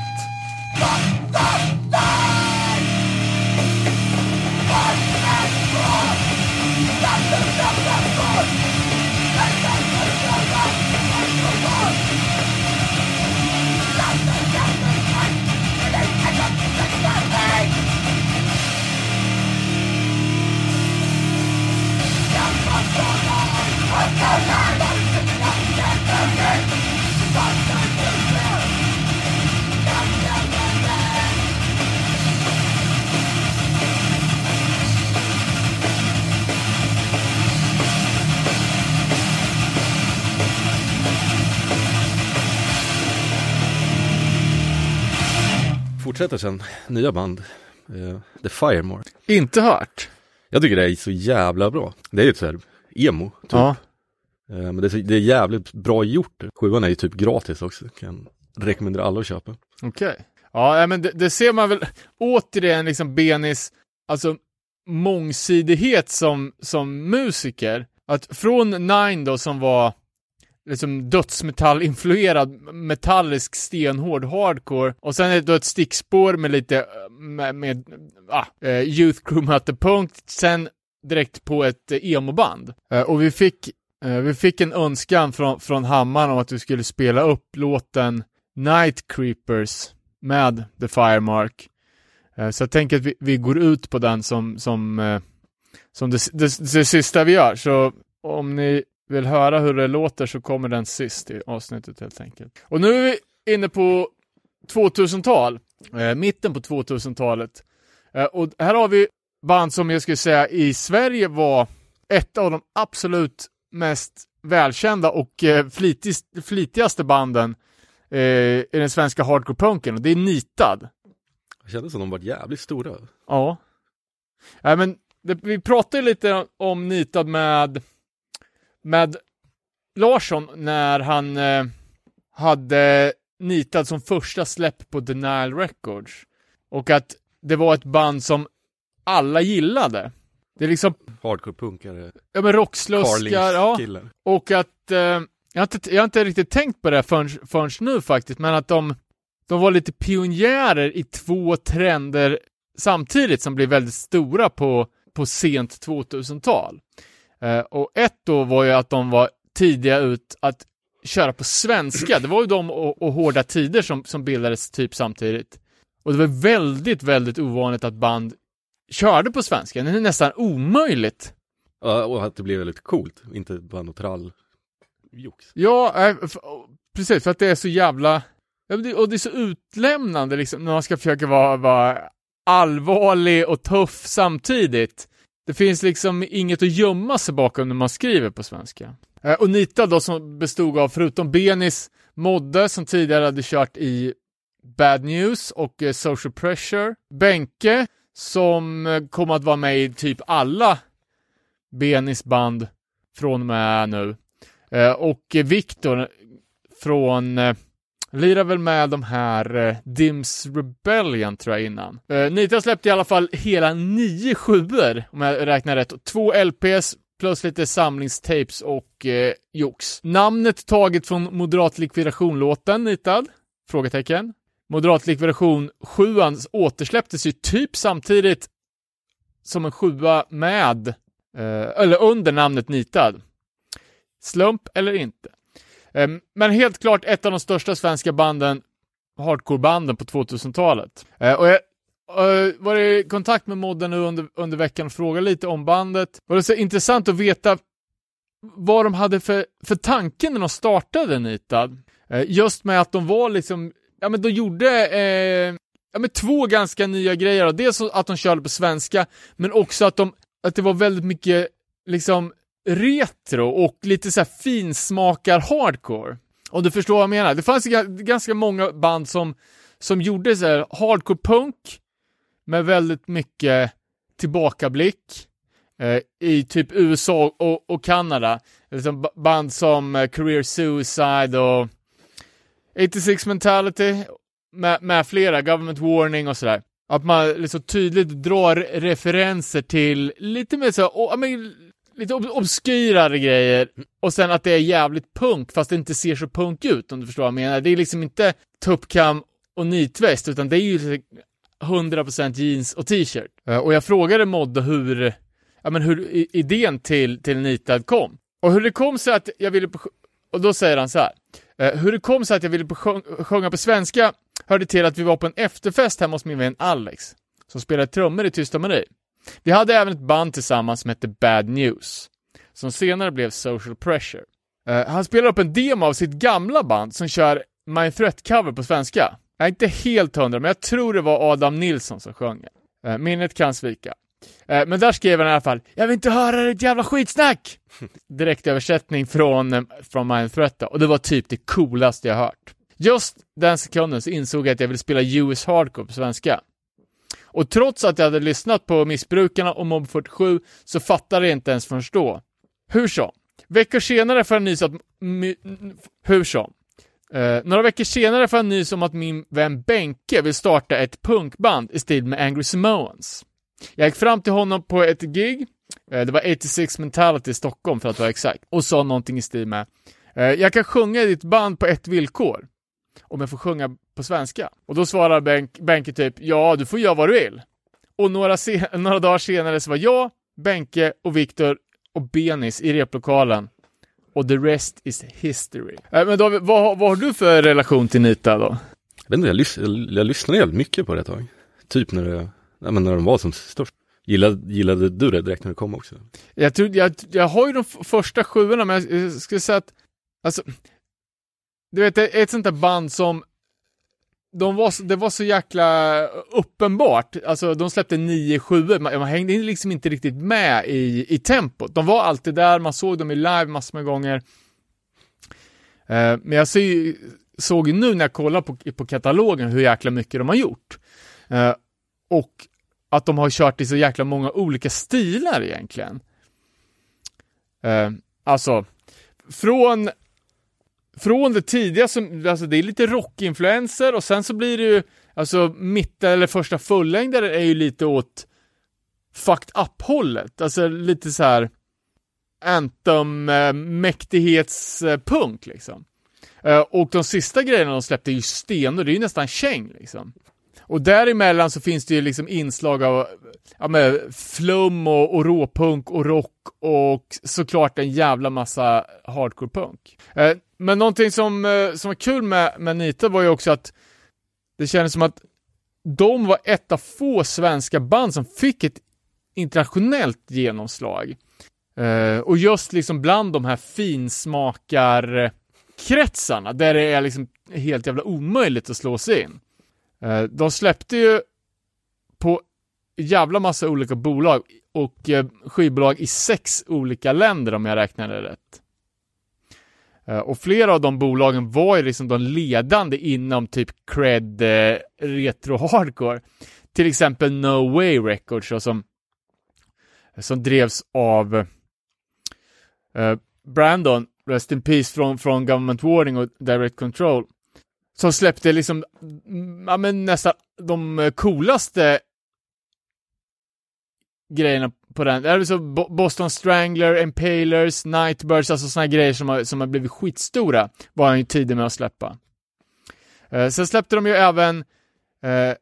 Fortsätter sen, nya band, eh, The Firemore. Inte hört. Jag tycker det är så jävla bra. Det är ju så här emo, typ. Ja. Eh, men det är, så, det är jävligt bra gjort. Sjuan är ju typ gratis också, kan rekommendera alla att köpa. Okej. Ja, nej, men det, det ser man väl återigen liksom Benis, alltså mångsidighet som, som musiker. Att från Nine då som var liksom dödsmetall-influerad, metallisk stenhård hardcore och sen är det då ett stickspår med lite, med, med ah, eh, Youth Crew möter punk, sen direkt på ett emoband. emo-band. Och vi fick, eh, vi fick en önskan från, från Hammar om att vi skulle spela upp låten Night Creepers med The Firemark. Så jag tänker att vi, vi, går ut på den som, som, som det, det, det sista vi gör. Så om ni vill höra hur det låter så kommer den sist i avsnittet helt enkelt. Och nu är vi inne på 2000-tal, eh, mitten på 2000-talet. Eh, och här har vi band som jag skulle säga i Sverige var ett av de absolut mest välkända och eh, flitigst, flitigaste banden eh, i den svenska hardcore-punken och det är Nitad. Det kändes som de var jävligt stora. Ja. Ja men det, vi pratade lite om Nitad med, med Larsson när han eh, hade Nitad som första släpp på Denial Records. Och att det var ett band som alla gillade. Det är liksom... Hardcore-punkare. Ja men rocksluskar, ja. Och att... Eh, jag, har inte, jag har inte riktigt tänkt på det förrän, förrän nu faktiskt, men att de, de var lite pionjärer i två trender samtidigt som blev väldigt stora på, på sent 2000-tal. Eh, och ett då var ju att de var tidiga ut att köra på svenska. Det var ju de och, och Hårda Tider som, som bildades typ samtidigt. Och det var väldigt, väldigt ovanligt att band körde på svenska. Det är nästan omöjligt. Ja, och att det blev väldigt coolt, inte bara något trall jox. Ja, äh, precis, för att det är så jävla... Och det är så utlämnande liksom, när man ska försöka vara, vara allvarlig och tuff samtidigt. Det finns liksom inget att gömma sig bakom när man skriver på svenska. Eh, äh, och Nita då som bestod av, förutom Benis, Modde som tidigare hade kört i Bad News och eh, Social Pressure. Benke som eh, kommer att vara med i typ alla Benis band från och med nu. Eh, och Viktor från eh, lirar väl med de här eh, Dims Rebellion tror jag innan. Eh, Nita släppte i alla fall hela nio sjuor om jag räknar rätt. Två LPs plus lite samlingstapes och eh, jox. Namnet taget från Moderat likvidation-låten, Nitad? Frågetecken. Moderat likvidation 7 återsläpptes ju typ samtidigt som en sjua med, eh, eller under namnet Nitad. Slump eller inte? Ehm, men helt klart ett av de största svenska banden, Hardcorebanden på 2000-talet. Ehm, och jag uh, var i kontakt med modden nu under, under veckan och frågade lite om bandet. Och det så intressant att veta vad de hade för, för tanke när de startade Nitad. Ehm, just med att de var liksom ja men de gjorde eh, ja, men två ganska nya grejer. Dels att de körde på svenska, men också att, de, att det var väldigt mycket liksom retro och lite så här finsmakar hardcore. Om du förstår vad jag menar. Det fanns ganska många band som, som gjorde så här hardcore punk med väldigt mycket tillbakablick eh, i typ USA och, och Kanada. Liksom band som eh, Career Suicide och 86 mentality med, med flera, government warning och sådär. Att man liksom tydligt drar referenser till lite mer så, oh, men, lite ob obskyrare grejer och sen att det är jävligt punk fast det inte ser så punk ut om du förstår vad jag menar. Det är liksom inte tuppkam och nitväst utan det är ju 100% jeans och t-shirt. Och jag frågade Modde hur, ja men hur idén till, till Nitad kom. Och hur det kom sig att jag ville, och då säger han så här. Eh, hur det kom sig att jag ville sjunga på svenska hörde till att vi var på en efterfest hemma hos min vän Alex, som spelade trummor i Tysta Marie. Vi hade även ett band tillsammans som hette Bad News, som senare blev Social Pressure. Uh, han spelar upp en demo av sitt gamla band som kör My Threat-cover på svenska. Jag är inte helt hundra, men jag tror det var Adam Nilsson som sjöng. Uh, eh, minnet kan svika. Uh, men där skrev han i alla fall ”Jag vill inte höra ditt jävla skitsnack!” Direktöversättning från, från Mind Threat då, och det var typ det coolaste jag hört. Just den sekunden så insåg jag att jag ville spela US Hardcore på svenska. Och trots att jag hade lyssnat på Missbrukarna och Mob 47 så fattade jag inte ens förrän då. Hur så? Veckor senare får jag nys att... Hur så? Uh, eh, några veckor senare får jag nys om att min vän Benke vill starta ett punkband i stil med Angry Samoans. Jag gick fram till honom på ett gig uh, det var 86 Mentality i Stockholm för att vara exakt. Och sa någonting i stil med uh, Jag kan sjunga i ditt band på ett villkor. Om jag får sjunga på svenska. Och då svarar Benke typ Ja, du får göra vad du vill. Och några, några dagar senare så var jag, Benke och Viktor och Benis i replokalen och the rest is history. Eh, men David, vad, vad har du för relation till Nita då? Jag vet inte, jag, lys jag, jag lyssnade jävligt mycket på det ett tag. Typ när, det, ja, men när de var som störst. Gillade, gillade du det direkt när det kom också? Jag, tror, jag, jag har ju de första sjuorna, men jag, jag skulle säga att, alltså, du vet, ett sånt där band som, de var, det var så jäkla uppenbart, alltså de släppte nio sjuor, man, man hängde liksom inte riktigt med i, i tempot. De var alltid där, man såg dem i live massor med gånger. Eh, men jag ser, såg ju nu när jag kollar på, på katalogen hur jäkla mycket de har gjort. Eh, och att de har kört i så jäkla många olika stilar egentligen. Eh, alltså, från, från det tidiga, som, alltså det är lite rockinfluenser och sen så blir det ju, alltså mitten eller första fullängdare är ju lite åt fucked up-hållet, alltså lite så här Anthem eh, mäktighetspunk liksom. Eh, och de sista grejerna de släppte är ju sten och det är ju nästan käng liksom. Och däremellan så finns det ju liksom inslag av ja, men, flum och, och råpunk och rock och såklart en jävla massa hardcore punk. Eh, men någonting som, eh, som var kul med, med Nita var ju också att det kändes som att de var ett av få svenska band som fick ett internationellt genomslag. Eh, och just liksom bland de här finsmakarkretsarna, där det är liksom helt jävla omöjligt att slå sig in. Eh, De släppte ju på jävla massa olika bolag och eh, skivbolag i sex olika länder om jag räknade rätt. Eh, och flera av de bolagen var ju liksom de ledande inom typ cred eh, retro hardcore. Till exempel No Way Records som, som drevs av eh, Brandon, Rest in Peace från, från Government Warning och Direct Control som släppte liksom, mm, ja men nästan de coolaste grejerna på den. Det är så Boston Strangler, Impalers, Nightbirds, alltså såna grejer som har, som har blivit skitstora, var han ju tidig med att släppa. Eh, sen släppte de ju även eh,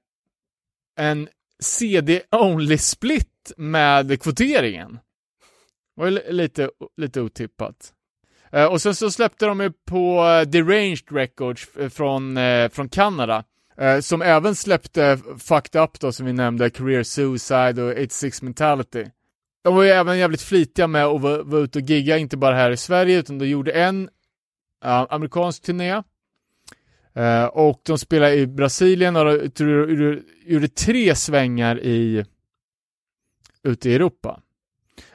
en CD-only-split med kvoteringen. Det var ju lite, lite otippat. Eh, och sen så släppte de ju på eh, Deranged Records från, eh, från Kanada eh, som även släppte Fucked Up då, som vi nämnde, Career Suicide och 86 Mentality. De var ju även jävligt flitiga med att vara, vara ute och gigga, inte bara här i Sverige, utan de gjorde en ja, amerikansk turné. Eh, och de spelade i Brasilien och de, tror, gjorde, gjorde tre svängar i ute i Europa.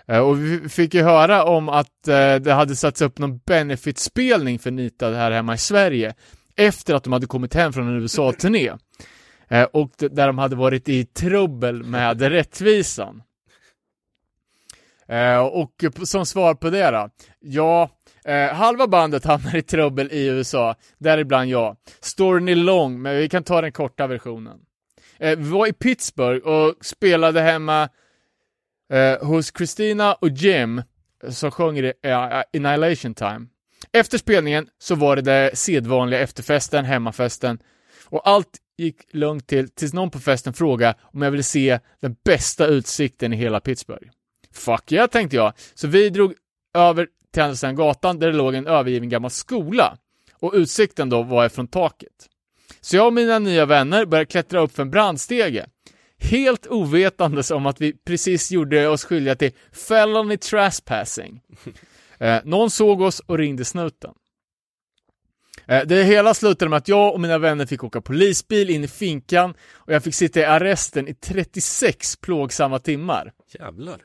Eh, Och vi fick ju höra om att eh, det hade satts upp någon benefitspelning för Nita här hemma i Sverige efter att de hade kommit hem från en USA-turné. Eh, Och där de hade varit i trubbel med rättvisan. Eh, Och som svar på det då, ja, eh, halva bandet hamnar i trubbel i USA, däribland jag. Storyn är lång, men vi kan ta den korta versionen. Eh, Vi var i Pittsburgh och spelade hemma hos Christina och Jim som sjöng i Annihilation Time. Efter spelningen så var det det sedvanliga efterfesten, hemmafesten och allt gick lugnt till tills någon på festen frågade om jag ville se den bästa utsikten i hela Pittsburgh. Fuck yeah, tänkte jag. Så vi drog över till andra sidan gatan där det låg en övergiven gammal skola och utsikten då var från taket. Så jag och mina nya vänner började klättra upp för en brandstege helt ovetandes om att vi precis gjorde oss skyldiga till felony trespassing. Eh, någon såg oss och ringde snuten. Eh, det hela slutade med att jag och mina vänner fick åka polisbil in i finkan och jag fick sitta i arresten i 36 plågsamma timmar. Jävlar.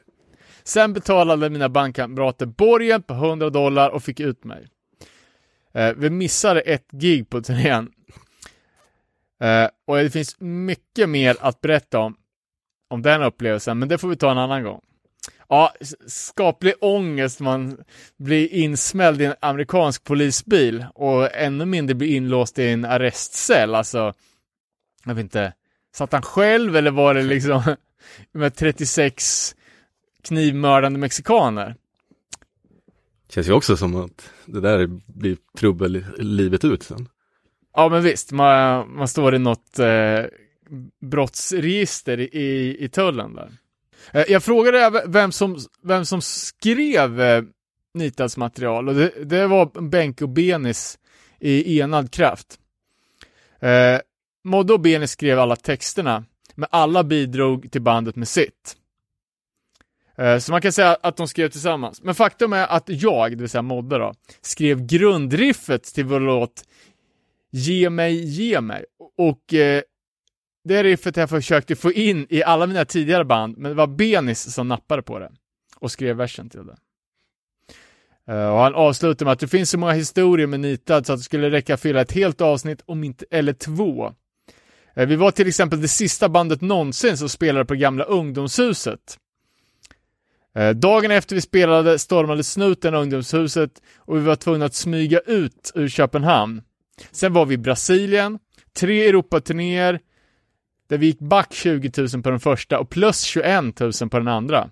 Sen betalade mina bankkamrater borgen på 100 dollar och fick ut mig. Eh, vi missade ett gig på turnén. Eh, och det finns mycket mer att berätta om, om den upplevelsen, men det får vi ta en annan gång. Ja, skaplig ångest man blir insmälld i en amerikansk polisbil och ännu mindre blir inlåst i en arrestcell. Alltså, jag vet inte, satt han själv eller var det liksom med 36 knivmördande mexikaner? Känns ju också som att det där blir trubbel livet ut sen. Ja, men visst, man, man står i något eh, brottsregister i, i, i tullen där. Eh, jag frågade även vem som, vem som skrev eh, Nitas material och det, det var Benke och Benis i enad kraft. Eh, Modde och Benis skrev alla texterna, men alla bidrog till bandet med sitt. Eh, så man kan säga att de skrev tillsammans. Men faktum är att jag, det vill säga Modde då, skrev grundriffet till vår låt Ge mig, ge mig. Och eh, det riffet jag försökte få in i alla mina tidigare band, men det var Benis som nappade på det och skrev versen till det. Eh, och han avslutar med att det finns så många historier med Nitad så att det skulle räcka att fylla ett helt avsnitt, om inte, eller två. Eh, vi var till exempel det sista bandet någonsin som spelade på gamla ungdomshuset. Eh, dagen efter vi spelade stormade snuten ungdomshuset och vi var tvungna att smyga ut ur Köpenhamn. Sen var vi i Brasilien, tre Europaturnéer, där vi gick back 20 000 på den första och plus 21 000 på den andra.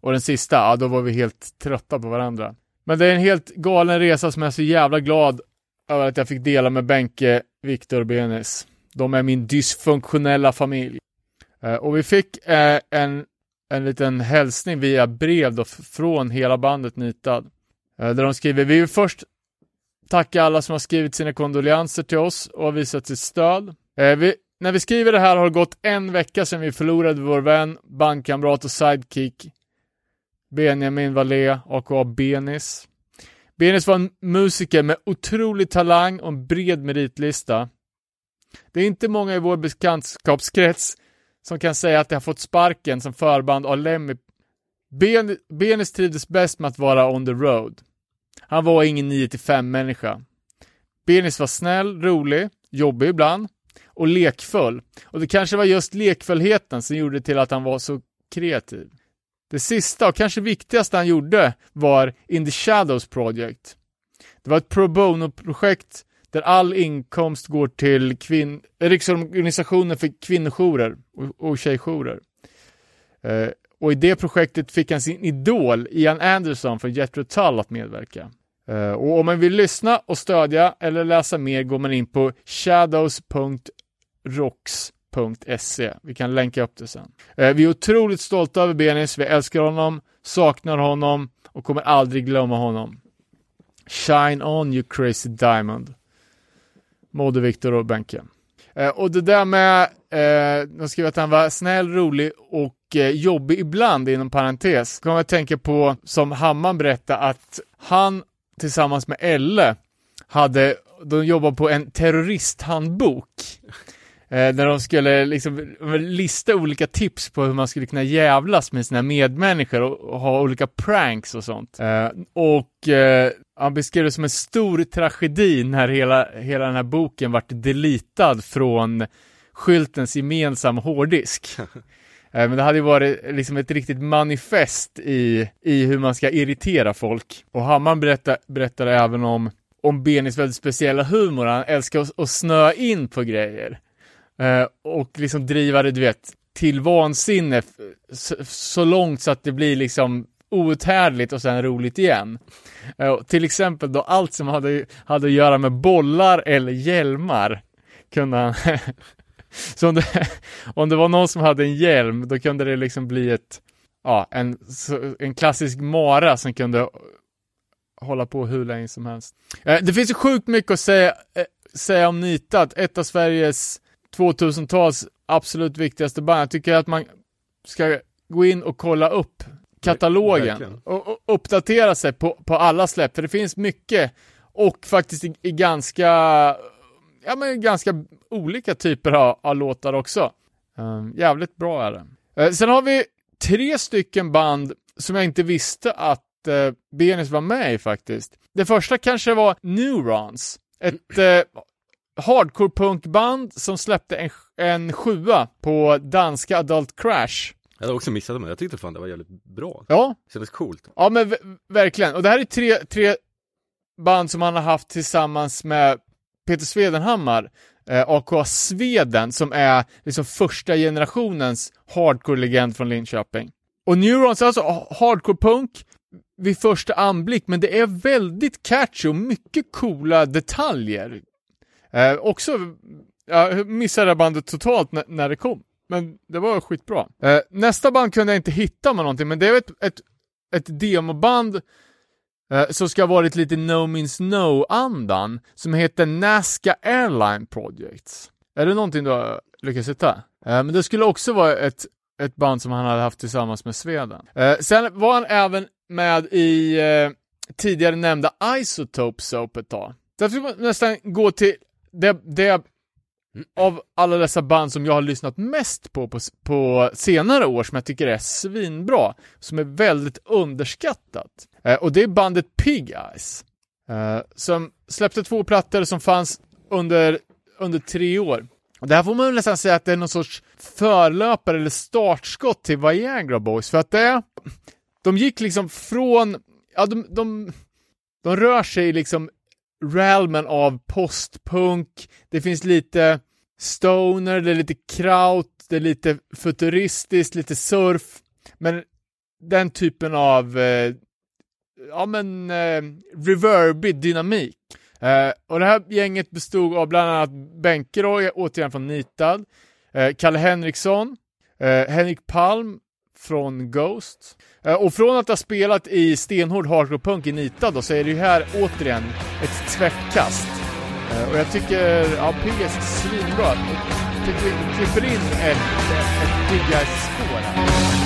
Och den sista, ja då var vi helt trötta på varandra. Men det är en helt galen resa som jag är så jävla glad över att jag fick dela med Benke, Viktor och Benis. De är min dysfunktionella familj. Eh, och vi fick eh, en, en liten hälsning via brev då från hela bandet Nitad. Eh, där de skriver, vi vill först tacka alla som har skrivit sina kondolenser till oss och visat sitt stöd. Vi, när vi skriver det här har det gått en vecka sedan vi förlorade vår vän, bandkamrat och sidekick Benjamin Wallé, aka Benis. Benis var en musiker med otrolig talang och en bred meritlista. Det är inte många i vår bekantskapskrets som kan säga att de har fått sparken som förband av Lemmy. Ben, Benis trivdes bäst med att vara on the road. Han var ingen 9-5 människa. Benis var snäll, rolig, jobbig ibland och lekfull. Och det kanske var just lekfullheten som gjorde till att han var så kreativ. Det sista och kanske viktigaste han gjorde var In the Shadows Project. Det var ett pro bono-projekt där all inkomst går till kvin- Riksorganisationen för kvinnojourer och, och tjejjourer. Eh, och i det projektet fick han sin idol Ian Anderson från Jethro Tull att medverka. Eh, och om man vill lyssna och stödja eller läsa mer går man in på shadows.rocks Vi kan länka upp det sen. Eh, vi är otroligt stolta över Benis, vi älskar honom, saknar honom och kommer aldrig glömma honom. Shine on you crazy diamond. Mode Viktor och Benke. Eh, och det där med, eh, de skriver att han var snäll, rolig och eh, jobbig ibland inom parentes. Kommer jag tänka på, som Hamman berättade, att han tillsammans med Elle hade, de jobbade på en terroristhandbok Eh, där de skulle liksom lista olika tips på hur man skulle kunna jävlas med sina medmänniskor och, ha olika pranks och sånt. Eh, och eh, han beskrev det som en stor tragedi när hela, hela den här boken vart delitad från skyltens gemensamma hårddisk. Men det hade ju varit liksom ett riktigt manifest i, i hur man ska irritera folk. Och Hammar berättar, berättar även om, om Benis väldigt speciella humor, han älskar att, att snöa in på grejer. Eh, och liksom driva det, du vet, till vansinne så, långt så att det blir liksom outhärdligt och sen roligt igen. Uh, till exempel då allt som hade, hade att göra med bollar eller hjälmar kunde han Så om det, om det var någon som hade en hjälm, då kunde det liksom bli ett, ja, en, en klassisk mara som kunde hålla på hur länge som helst. Uh, det finns ju sjukt mycket att säga, säga om Nitat, ett av Sveriges 2000-tals absolut viktigaste band. Jag tycker att man ska gå in och kolla upp katalogen och, och, uppdatera sig på, på alla släpp, för det finns mycket och faktiskt i, i ganska, ja men ganska olika typer av, av låtar också. Um, jävligt bra är det. Uh, sen har vi tre stycken band som jag inte visste att uh, Benis var med i faktiskt. Det första kanske var Neurons, ett uh, hardcore punkband som släppte en, en sjua på danska Adult Crash. Jag hade också missat det, jag tyckte fan det var jävligt bra. Ja. Det kändes coolt. Ja men verkligen, och det här är tre, tre band som han har haft tillsammans med Peter Svedenhammar, eh, aka Sveden, som är liksom första generationens hardcore-legend från Linköping. Och Neurons är alltså hardcore-punk vid första anblick, men det är väldigt catchy och mycket coola detaljer. Eh, också, jag missade bandet totalt när det kom. Men det var skitbra. Eh, nästa band kunde jag inte hitta med någonting, men det är ett, ett ett demoband eh, som ska ha varit lite No Means No-andan, som heter Nazca Airline Projects. Är det någonting du har lyckats hitta? Eh, men det skulle också vara ett, ett band som han hade haft tillsammans med Sweden. Eh, sen var han även med i eh, tidigare nämnda Isotope Soap ett tag. Därför ska man nästan gå till det, det av alla dessa band som jag har lyssnat mest på, på på senare år som jag tycker är svinbra, som är väldigt underskattat. Eh, och det är bandet Pig Eyes. Eh, som släppte två plattor som fanns under, under tre år. Och det här får man nästan säga att det är någon sorts förlöpare eller startskott till Viagra Boys, för att det de gick liksom från, ja de, de, de rör sig liksom realmen av postpunk, det finns lite stoner, det är lite kraut, det är lite futuristiskt, lite surf, men den typen av, eh, ja men, eh, reverbig dynamik. Eh, och det här gänget bestod av bland annat Benke då, återigen från Nitad, eh, Kalle Henriksson, eh, Henrik Palm från Ghost, eh, Eh, och från att ha spelat i stenhård hardcore punk i Nita då, så är det ju här återigen ett tvättkast. Eh, och jag tycker, ja, Piggas är svinbra. Jag tycker vi klipper in ett, ett, ett spår här.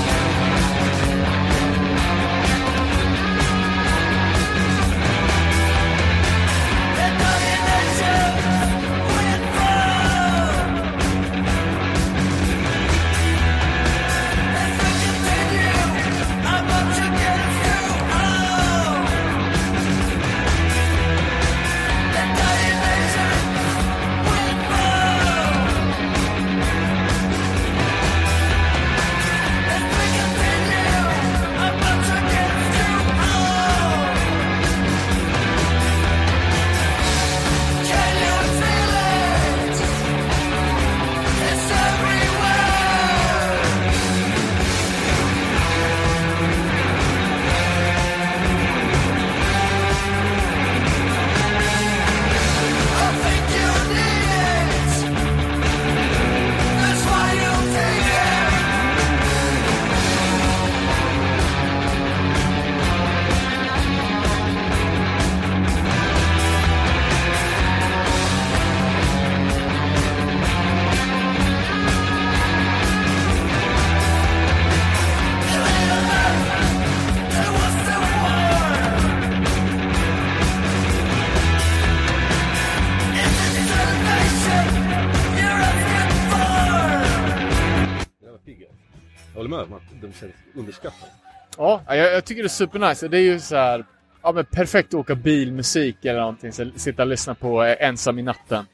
Jag håller med, om att de känns underskattade. Ja, jag, jag tycker det är supernice. Det är ju så här, ja men perfekt att åka bilmusik eller någonting, så sitta och lyssna på eh, ensam i natten.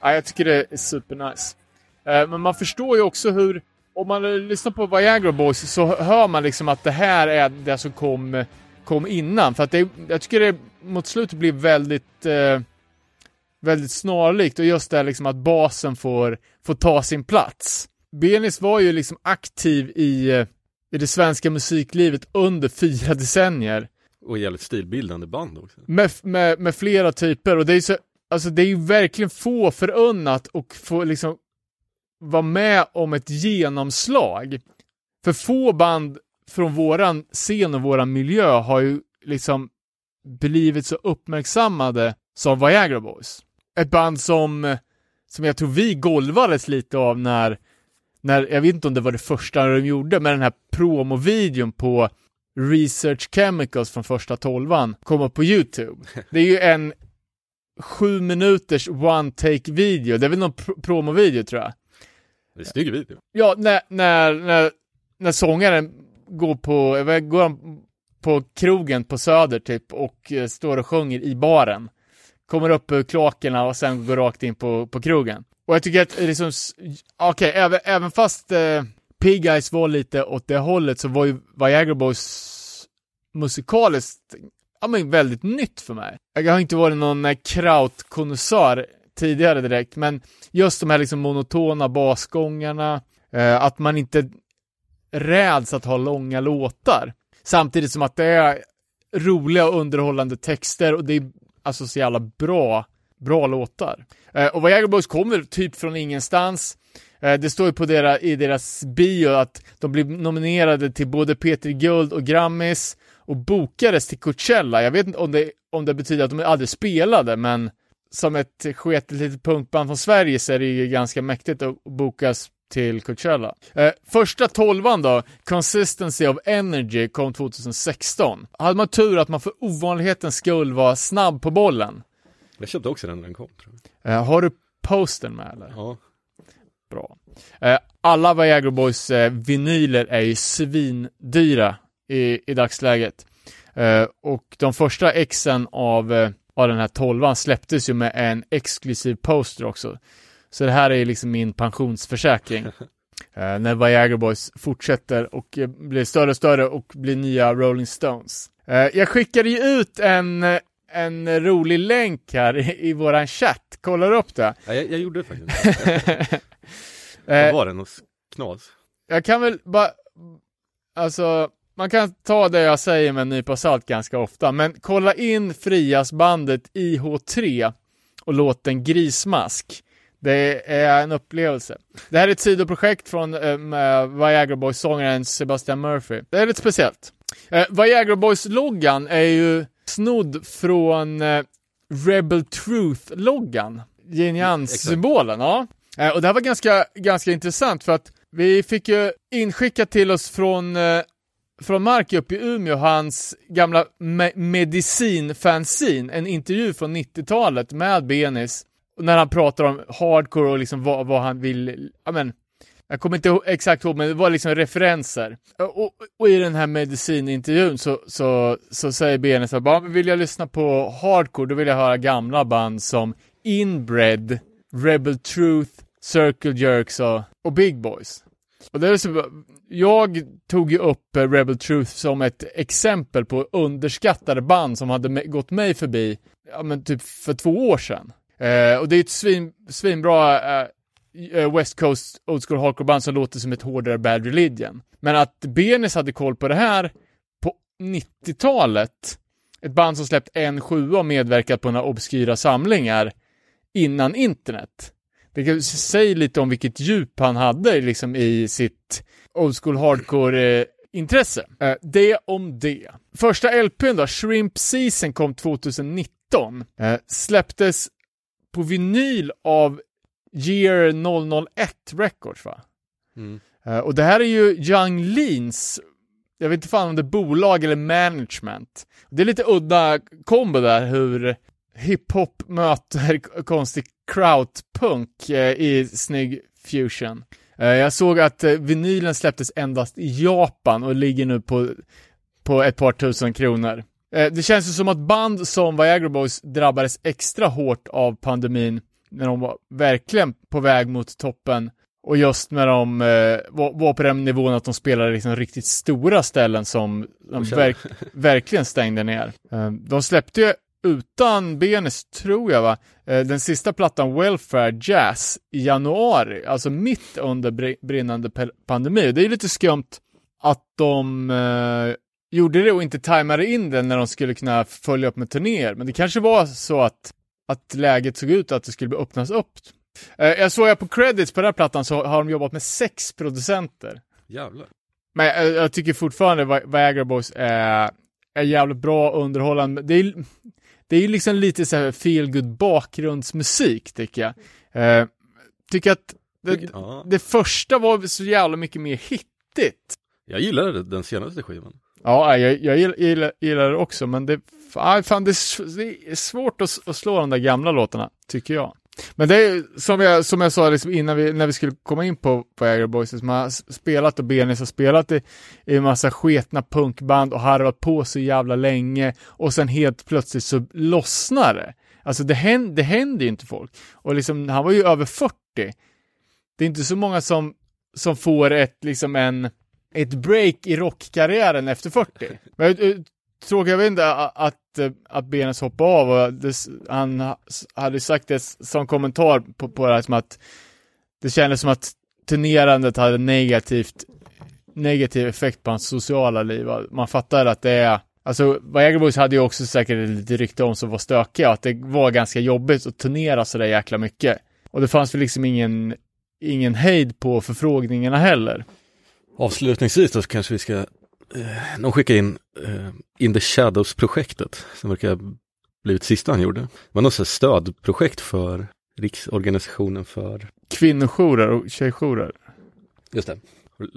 Ja, jag tycker det är supernice. Eh, men man förstår ju också hur, om man lyssnar på Viagra Boys så hör man liksom att det här är det som kom, kom innan. För att det, jag tycker det mot slutet blir väldigt, eh, väldigt snarlikt och just det här liksom att basen får, får ta sin plats. Benis var ju liksom aktiv i, eh, i det svenska musiklivet under fyra decennier. Och jävligt stilbildande band också. Med, med, med flera typer och det är så, alltså det är ju verkligen få förunnat och få liksom vara med om ett genomslag. För få band från våran scen och våran miljö har ju liksom blivit så uppmärksammade som Viagra Boys. Ett band som, som jag tror vi golvades lite av när, när, jag vet inte om det var det första de gjorde, men den här promovideon på Research Chemicals från första tolvan kom upp på YouTube. Det är ju en sju minuters one take video, det är väl någon pr promovideo tror jag. Det är en snygg video. Ja, när, när, när, när sångaren går på, går han på krogen på Söder typ och eh, står och sjunger i baren. Kommer upp ur kloakerna och sen går rakt in på, på krogen. Och jag tycker att eh, liksom, okej, okay, även, även fast eh, Pig Eyes var lite åt det hållet så var ju Viagra Boys musikaliskt, ja men väldigt nytt för mig. Jag har inte varit någon eh, krautkonnässör tidigare direkt, men just de här liksom monotona basgångarna, eh, att man inte räds att ha långa låtar. Samtidigt som att det är roliga och underhållande texter och det är alltså så jävla bra, bra låtar. Eh, och Viagra Boys kommer typ från ingenstans. Eh, det står ju på deras, i deras bio att de blev nominerade till både Peter Guld och Grammis och bokades till Coachella. Jag vet inte om det, om det betyder att de aldrig spelade, men som ett sketigt litet punkband från Sverige så är det ju ganska mäktigt att bokas till Coachella. Eh, första tolvan då, Consistency of Energy, kom 2016. Hade man tur att man för ovanlighetens skull var snabb på bollen. Jag köpte också den när den kom. Eh, har du posten med eller? Ja. Bra. Eh, alla Viagra Boys eh, vinyler är ju svindyra i, i dagsläget. Och de första exen av, av den här tolvan släpptes ju med en exklusiv poster också. Så det här är liksom min pensionsförsäkring. När Viagra Boys fortsätter och blir större och större och blir nya Rolling Stones. Jag skickade ju ut en, en rolig länk här i, i våran chatt. Kollar du upp det? ja jag, jag gjorde det faktiskt. Vad Eh, var det? Något knas? jag kan väl bara, alltså, man kan ta det jag säger med en nypa salt ganska ofta, men kolla in Frias-bandet IH3 och låten Grismask. Det är en upplevelse. Det här är ett sidoprojekt från med Viagra Boys-sångaren Sebastian Murphy. Det är lite speciellt. Eh, Viagra Boys-loggan är ju snodd från eh, Rebel Truth-loggan. Yin Yang-symbolen, ja. Eh, och det här var ganska, ganska intressant för att vi fick ju inskickat till oss från, eh, från Mark uppe i Umeå, hans gamla me medicinfanzine, en intervju från 90-talet med Benis, när han pratar om hardcore och liksom vad, vad han vill, ja men, jag kommer inte exakt ihåg, men det var liksom referenser. Och, och, i den här medicinintervjun så, så, så säger Benis att bara, vill jag lyssna på hardcore, då vill jag höra gamla band som Inbred, Rebel Truth, Circle Jerks och, och Big Boys. Och det är så, jag tog ju upp eh, Rebel Truth som ett exempel på underskattade band som hade me- gått mig förbi, ja men typ för två år sedan. Eh, och det är ett svin, svinbra eh, West Coast Old School Hardcore band som låter som ett hårdare Bad Religion. Men att Benis hade koll på det här på 90-talet, ett band som släppt en sjua och medverkat på några obskyra samlingar innan internet. Det kan säga lite om vilket djup han hade liksom i sitt old school hardcore eh, intresse. Eh, det om det. Första LPn då, Shrimp Season kom 2019. Eh, släpptes på vinyl av Year 001 Records va? Mm. Eh, och det här är ju Young Leans, jag vet inte fan om det är bolag eller management. Det är lite udda kombo där hur hiphop möter konstig krautpunk eh, i snygg fusion. Eh, jag såg att vinylen släpptes endast i Japan och ligger nu på, på ett par tusen kronor. Det känns ju som att band som Viagra Boys drabbades extra hårt av pandemin när de var verkligen på väg mot toppen och just när de eh, var, var på den nivån att de spelade liksom riktigt stora ställen som de verk, verkligen stängde ner. Eh, de släppte ju utan Benes, tror jag va, eh, den sista plattan Welfare Jazz i januari, alltså mitt under br- brinnande pandemi. Det är lite skumt att de eh, gjorde det och inte tajmade in den när de skulle kunna följa upp med turnéer. Men det kanske var så att, att läget såg ut att det skulle öppnas upp. Eh, jag såg jag på credits på den här plattan så har de jobbat med sex producenter. Jävlar. Men jag, jag tycker fortfarande Vi- Viagra Boys är, är jävligt bra underhållande. Det är, det är ju liksom lite så här feel good bakgrundsmusik tycker jag. Eh, tycker att det, Ja. det första var så jävla mycket mer hittigt. Jag gillade den senaste skivan. Ja, jag, jag gillar, gillar, gillar det också, men det, fan, fan, det, är, svårt att, att slå de där gamla låtarna, tycker jag. Men det är som jag, som jag sa liksom innan vi, när vi skulle komma in på, på Agro Boys, liksom, som har spelat och Benis har spelat i, i en massa sketna punkband och harvat på så jävla länge och sen helt plötsligt så lossnar det. Alltså det händer, det händer ju inte folk. Och liksom, han var ju över 40. Det är inte så många som, som får ett, liksom en, ett break i rockkarriären efter 40. Men eh, jag, tråkigt, jag vet inte att, att eh, Benes hoppade av och det, han hade sagt det som kommentar på, på det här som att det kändes som att turnerandet hade negativt negativ effekt på hans sociala liv. Man fattar att det är Alltså, Viagra hade ju också säkert lite rykte om som var stökiga, att det var ganska jobbigt att turnera sådär jäkla mycket. Och det fanns väl liksom ingen ingen hejd på förfrågningarna heller. Avslutningsvis då så kanske vi ska, eh, någon skickade in eh, In the Shadows-projektet som verkar ha blivit sista han gjorde. Det var något stödprojekt för Riksorganisationen för, Kvinnojourer och tjejjourer. just det,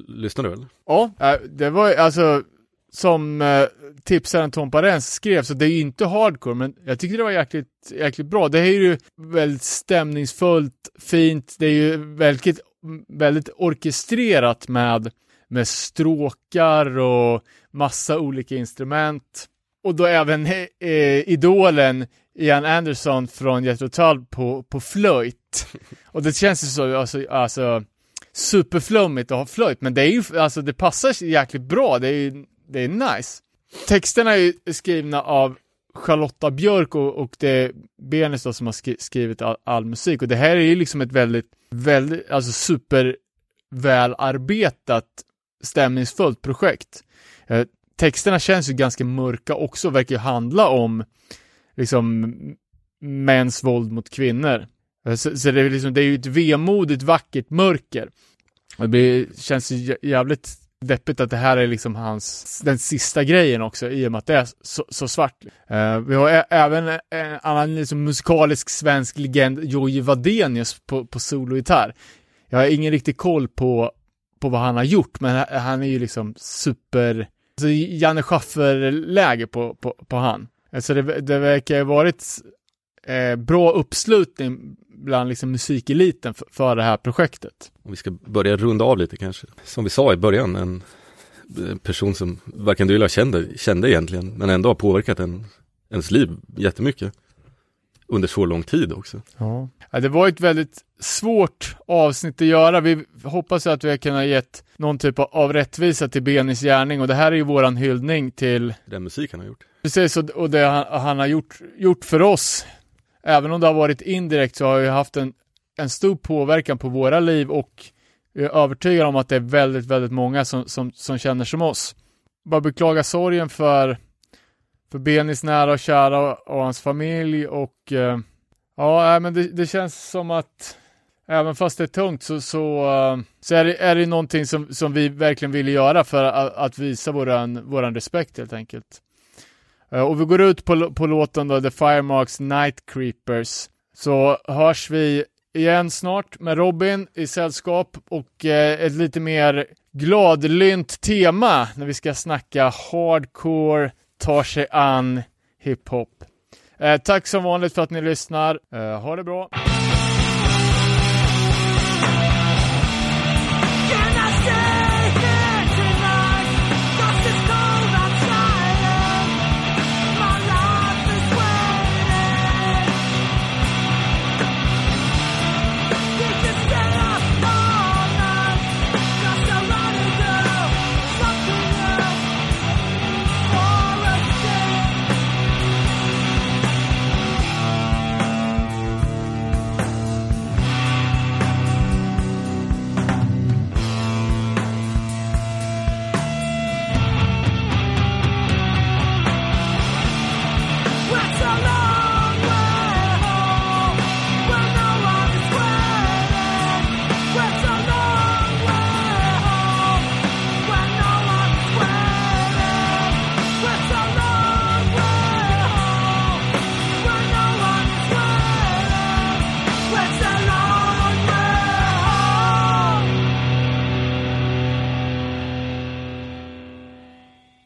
lyssnar du eller? Ja, eh, det var alltså som eh, tipsaren Tom Parens skrev, så det är ju inte hardcore, men jag tyckte det var jäkligt, jäkligt bra. Det är ju väldigt stämningsfullt, fint, det är ju väldigt, väldigt orkestrerat med, med stråkar och massa olika instrument. Och då även eh, idolen Ian Anderson från Jethro Tull på, på flöjt. Och det känns ju så, alltså, alltså superflummigt att ha flöjt, men det är ju, alltså det passar jäkligt bra, det är ju, det är nice. Texterna är ju skrivna av Charlotta Björk och, och det är Benis då som har skri skrivit all, all, musik och det här är ju liksom ett väldigt, väldigt, alltså super välarbetat stämningsfullt projekt. Eh, texterna känns ju ganska mörka också, verkar ju handla om liksom mäns våld mot kvinnor. Eh, så, så det, är liksom, det är ju ett vemodigt vackert mörker. Det det känns ju jävligt deppigt att det här är liksom hans, den sista grejen också i och med att det är så, så svart. Uh, vi har även en annan liksom, musikalisk svensk legend, Jojje Wadenius på, på sologitarr. Jag har ingen riktig koll på, på vad han har gjort, men han är ju liksom super, alltså Janne Schaffer-läge på, på, på han. Alltså det, det verkar ha varit eh, bra uppslutning bland liksom musikeliten för, för det här projektet. Om vi ska börja runda av lite kanske. Som vi sa i början, en eh, person som varken du eller jag kände, kände egentligen, men ändå har påverkat en, ens liv jättemycket. Under så lång tid också. Ja. ja. det var ett väldigt svårt avsnitt att göra. Vi hoppas att vi har kunnat gett någon typ av rättvisa till Benis gärning och det här är ju våran hyllning till den musik han har gjort. Precis, och det han, har gjort, gjort för oss även om det har varit indirekt så har jag haft en, en stor påverkan på våra liv och jag är övertygad om att det är väldigt, väldigt många som, som, som känner som oss. Bara beklaga sorgen för, för Benis nära och kära och, hans familj och eh, ja, men det, det, känns som att även fast det är tungt så, så, eh, så är, det, är det någonting som, som vi verkligen vill göra för att, att visa våran, våran respekt helt enkelt. Eh, och vi går ut på, på låten då, The Firemarks Night Creepers. Så hörs vi igen snart med Robin i sällskap och eh, ett lite mer gladlynt tema när vi ska snacka hardcore, tar sig an hiphop. Eh, tack som vanligt för att ni lyssnar. Eh, ha det bra!